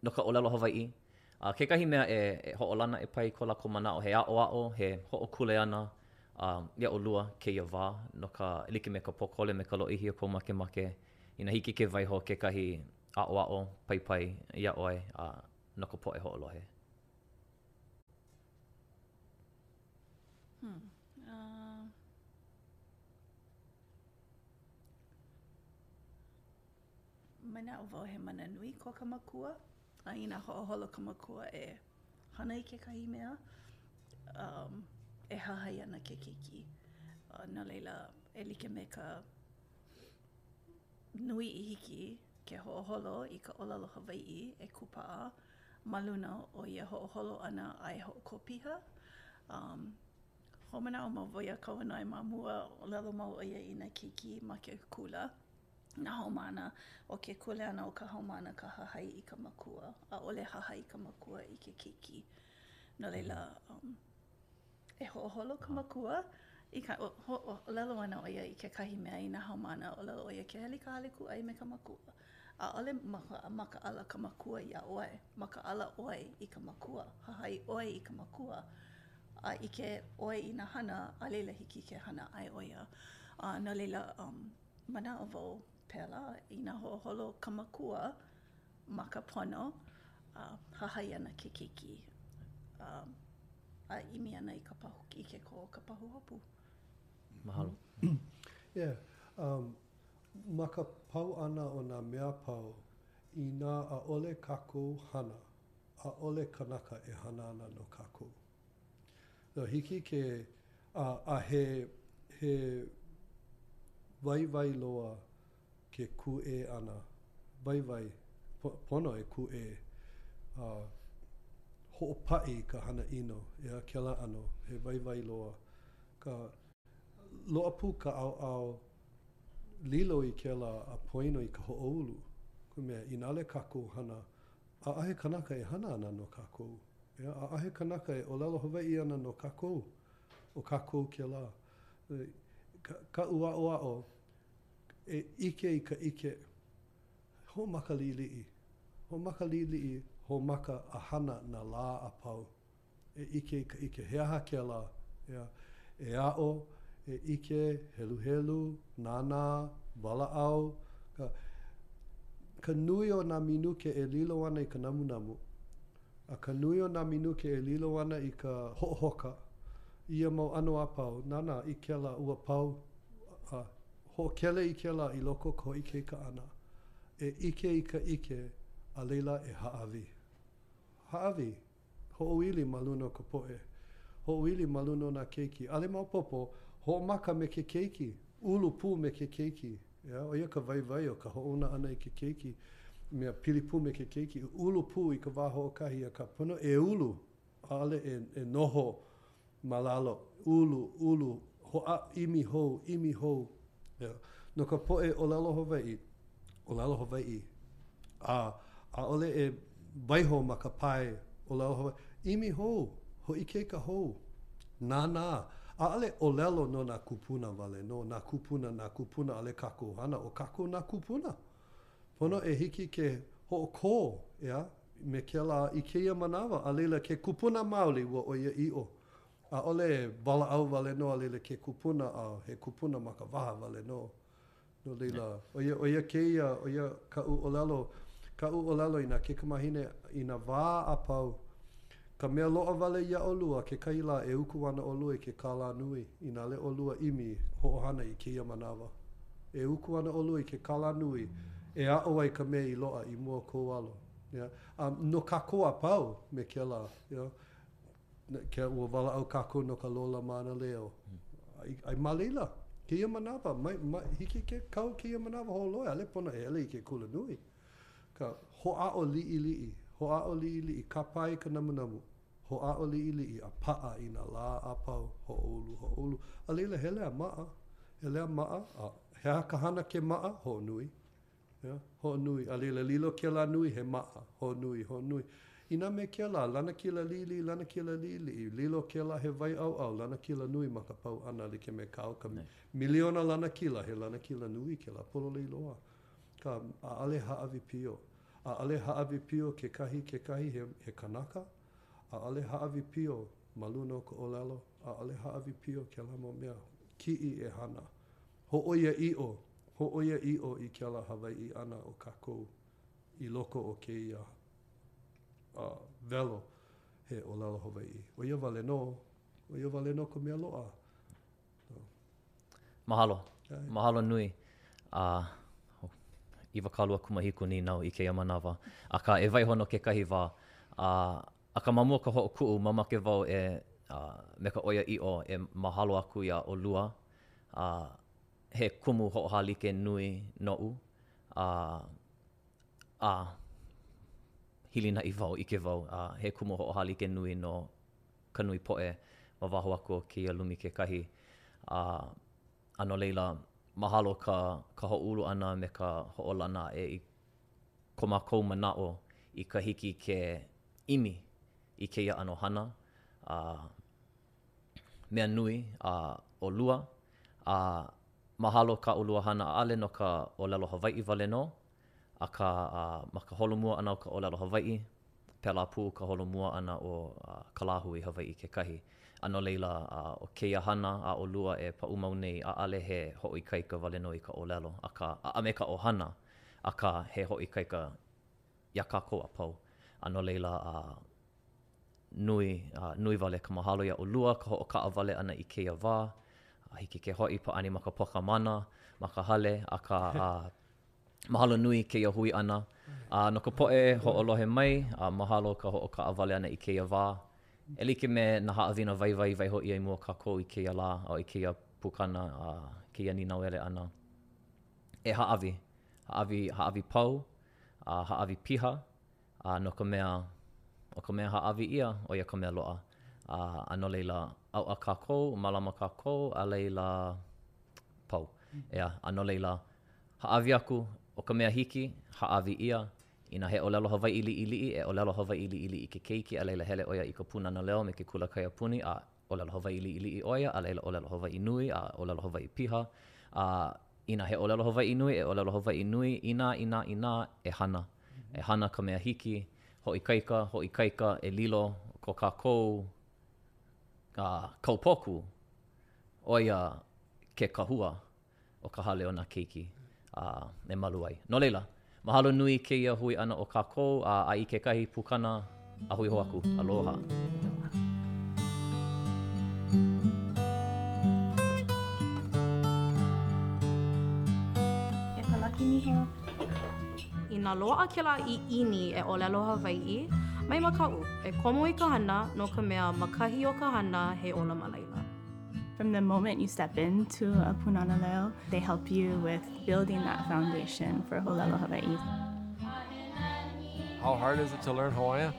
no ka ʻōlelo Hawaiʻi. A kekahi mea e hoʻolana e pai i ko lākou manaʻo, he aʻoaʻo, he hoʻokuleana iā ʻolua kēia wā no ka like me ka pōkole me ka lōʻihi o kou makemake Inā hiki ke waiho kekahi aʻoaʻo paipai iā ʻoe a no ka poʻe hoʻolohe. Hmm. Uh... Manaʻo wau he mana nui ko ka makua, a inā hoʻoholo ka makua e hana i kekahi mea, um, e hahai ana ke keiki. Uh, no laila, e like me ka nui i hiki ke hoʻoholo i ka ʻōlelo Hawaiʻi e kūpaʻa ma luna o ia hoʻoholo ʻana a e hoʻokō piha. Um, hoʻomanaʻo mau wau iā Kauanoe ma mua, ʻōlelo mau ʻo ia i nā keiki ma ke kula, nā haumāna, ʻo ke kuleana o ka haumāna ka hahai i ka makua, ʻaʻole hahai ka makua i ke keiki. No laila, um, E hoʻoholo ka makua i ka ʻōlelo ana ʻo ia i kekahi mea i nā haumāna ʻōlelo ʻo ia ke hele i ka hale kūʻai me ka makua. ʻAʻole makaʻala ka makua iā ʻoe, makaʻala ʻoe i ka makua, hahai ʻoe i ka makua, a ʻike ʻoe i nā hana a laila hiki ke hana ʻae ʻo ia. A no laila, manaʻo wau Pēlā, inā hoʻoholo ka makua ma ka pono a hāhai ana ke keiki a ʻimi ana i ka pahu i ke kō ka pahuhopu. Mahalo. Yeah, um, ma ka pau ʻana o nā mea a pau, inā ʻaʻole kākou hana, ʻaʻole kanaka e hana ana no kākou. A hiki ke a a he he waiwai loa ke kūʻē ʻana, waiwai pono e kūʻē a hoʻopaʻi i ka hana ʻino, ʻeā kēlā ʻano he waiwai loa ka loaʻa pū ka ʻaoʻao lilo i kēlā a poino i ka hoʻoulu, no ka mea inā ʻale kākou hana ʻAʻohe kanaka e hana ana no kākou, ʻeā, ʻaʻohe kanaka e ʻōlelo Hawaiʻi ana no kākou, ʻo kākou kēlā. Kaʻu aʻoaʻo, e ʻike i ka ʻike hoʻomaka liʻiliʻi, hoʻomaka liʻiliʻi, hoʻomaka a hana nā lā a pau. E ʻike i ka ʻike, he aha kēlā? ʻEā, e aʻo, e ʻike, heluhelu, nānā, walaʻau, ka ka nui o nā minuke e lilo ana i ka namunamu, a ka nui o nā minuke e lilo ana i ka hoʻohoka, ia mau ʻano a pau, nānā i kēlā uaua pau a hoʻokele i kēlā i loko o ka hoʻikeika ʻana. E ʻike i ka ʻike, a laila e hāʻawi. Hāʻawi! Hoʻoili ma luna o ka poʻe. Hoʻoili ma luna o nā keiki. ʻAʻole maopopo, hoʻomaka me ke keiki, ulu pū me ke keiki. ʻEā, ʻo ia ka waiwai o ka hoʻouna ʻana i ke keiki, mea pili pū me ke keiki. Ulu pū i ka wā hoʻokahi a ka pono e ulu, ʻaʻole e noho Ma lalo, ulu, ulu, hoʻāʻo, ʻimi hou, ʻimi hou. No ka poʻe ʻōlelo Hawaiʻi, ʻōlelo Hawaiʻi, a ʻaʻole e waiho ma ka pae ʻōlelo Hawaiʻi, ʻimi hou, hoʻikeika hou, nānā, ʻaʻole ʻōlelo no nā kūpuna wale nō, nā kūpuna, nā kūpuna, ʻaʻole kākou hana, ʻo kākou nā kūpuna. Pono e hiki ke hoʻokō, ʻeā, me kēlā i kēia manawa, a laila ke kupuna maoli ua ʻoiaʻiʻo. ʻAʻole walaʻau wale nō a laila ke kupuna a he kupuna ma ka waha wale nō. No laila, ʻo ia, ʻo ia kēia, ʻo ia kaʻu ʻōlelo, kaʻu ʻōlelo i nā kaikamāhine i nā wā a pau, Ka mea loaʻa wale iā ʻolua kekahi lā e uku ana ʻolua i ke kālā nui inā ʻaʻale ʻolua ʻimi hoʻohana i kēia manawa. E uku ana ʻolua i ke kālā nui e aʻo ai ka mea i loaʻa i mua kou alo. A no kākou a pau me kēlā, ua walaʻau kākou no ka lola mānaleo. Aia ma laila, kēia manawa, hiki ke kau kēia manawa hoʻolohe, ʻaʻale pono e hele i ke kulanui. Ka hoʻāʻo liʻiliʻi, hoʻāʻo liʻiliʻi, kāpae ka namunamu, hoʻāʻo liʻiliʻi a paʻa i nā lā a pau, hoʻoulu, hoʻoulu, a laila hele a maʻa, hele a maʻa, a he aha ka hana ke maʻa? Hoʻonui, yeah, hoʻonui, a laila lilo kēlā nui he maʻa, hoʻonui, hoʻonui. Inā me kēlā, lanakila liʻiliʻi, lanakila liʻiliʻi, lilo kēlā he wai ʻauʻau, lanakila nui ma ka pau ʻana like me kāu, ka miliona lanakila, he lanakila nui kēlā pololei loa. ka ʻaʻale hāʻawi pio. ʻAʻale hāʻawi pio kekahi kekahi he kanaka, ʻaʻale hāʻawi pio ma luna o ka ʻōlelo, ʻaʻale hāʻawi pio kēlā mau mea kiʻi e hana. Hōʻoiaʻiʻo, hōʻoiaʻiʻo i kēlā Hawaiʻi ʻana o kākou i loko o kēia welo he ʻōlelo Hawaiʻi. ʻO ia wale nō, ʻo ia wale nō koʻu mea loaʻa. Mahalo. Mahalo nui. Iwakālua kūmāhiku nīnau i kēia manawa, akā e waiho no kekahi wā. Akā ma mua o ka hoʻokuʻu, mamake wau e me ka ʻoiaʻiʻo e mahalo aku iā ʻolua. He kumu hoʻohālike nui noʻu a hilinaʻi wau, ʻike wau, he kumu hoʻohālike nui no ka nui poʻe ma waho aku o kēia lumi kekahi. A, a no laila, mahalo ka, ka hoʻoulu ʻana me ka hoʻolana aʻe i ko mākou manaʻo i ka hiki ke ʻimi i kēia ʻano hana a mea nui a ʻolua. A, mahalo kā ʻolua hana ʻaʻale no ka ʻōlelo Hawaiʻi wale nō, Akā, ma ka holomua ʻana o ka ʻōlelo Hawaiʻi, pēlā pū ka holomua ʻana o ka lāhui Hawaiʻi kekahi. A no laila, ʻo kēia hana a ʻolua e paʻu mau nei, ʻaʻale he hoʻoikaika wale nō i ka ʻōlelo, akā, a me ka ʻohana, akā, he hoʻoikaika iā kākou a pau. A no laila, nui, nui wale ka mahalo iā ʻolua, ka hoʻokaʻawale ʻana i kēia wā, a hiki ke hoʻi pāʻani ma ka Pokamana, ma ka hale, akā, Mahalo nui kēia hui ʻana. A no ka poʻe hoʻolohe mai, a mahalo ka hoʻokaʻawale ʻana i kēia wā. E like me nā haʻawina waiwai i waiho ʻia i mua o kākou i kēia lā, a i kēia pukana a kēia nīnauele ʻana, e hāʻawi, hāʻawi, hāʻawi pau, a hāʻawi piha, A no ka mea, ʻo ka mea hāʻawi ʻia, ʻo ia ka mea loaʻa. A, a no laila, ʻauʻa kākou, mālama kākou, a laila, pau. Ea, a no laila, hāʻawi aku, ʻo ka mea hiki, hāʻawi ʻia, inā he ʻōlelo Hawaiʻi liʻiliʻi, e ʻōlelo Hawaiʻi liʻiliʻi ke keiki, a laila hele ʻo ia i ka Pūnana Leo me ke Kula Kaiapuni a, ʻōlelo Hawaiʻi liʻiliʻi ʻo ia, a laila ʻōlelo Hawaiʻi nui a ʻōlelo Hawaiʻi piha. A inā he ʻōlelo Hawaiʻi nui, e ʻōlelo Hawaiʻi nui, inā, inā, inā, e hana. E hana ka mea hiki, hoʻoikaika, hoʻoikaika e lilo ko kākou kaupoku, ʻo ia ke kahua o ka hale o nā keiki a e malu ai. No laila, mahalo nui kēia hui ʻana o kākou a i kekahi pukana a hui hou aku. Aloha. Inā loaʻa kēlā ʻiʻini e ʻōlelo Hawaiʻi, mai makaʻu e komo i ka hana no ka mea ma kahi o ka hana he ola ma laila. From the moment you step into a punana leo, they help you with building that foundation for Holelo Hawaii. How hard is it to learn Hawaiian?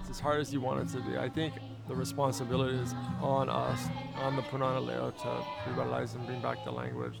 It's as hard as you want it to be. I think the responsibility is on us, on the punana leo, to revitalize and bring back the language.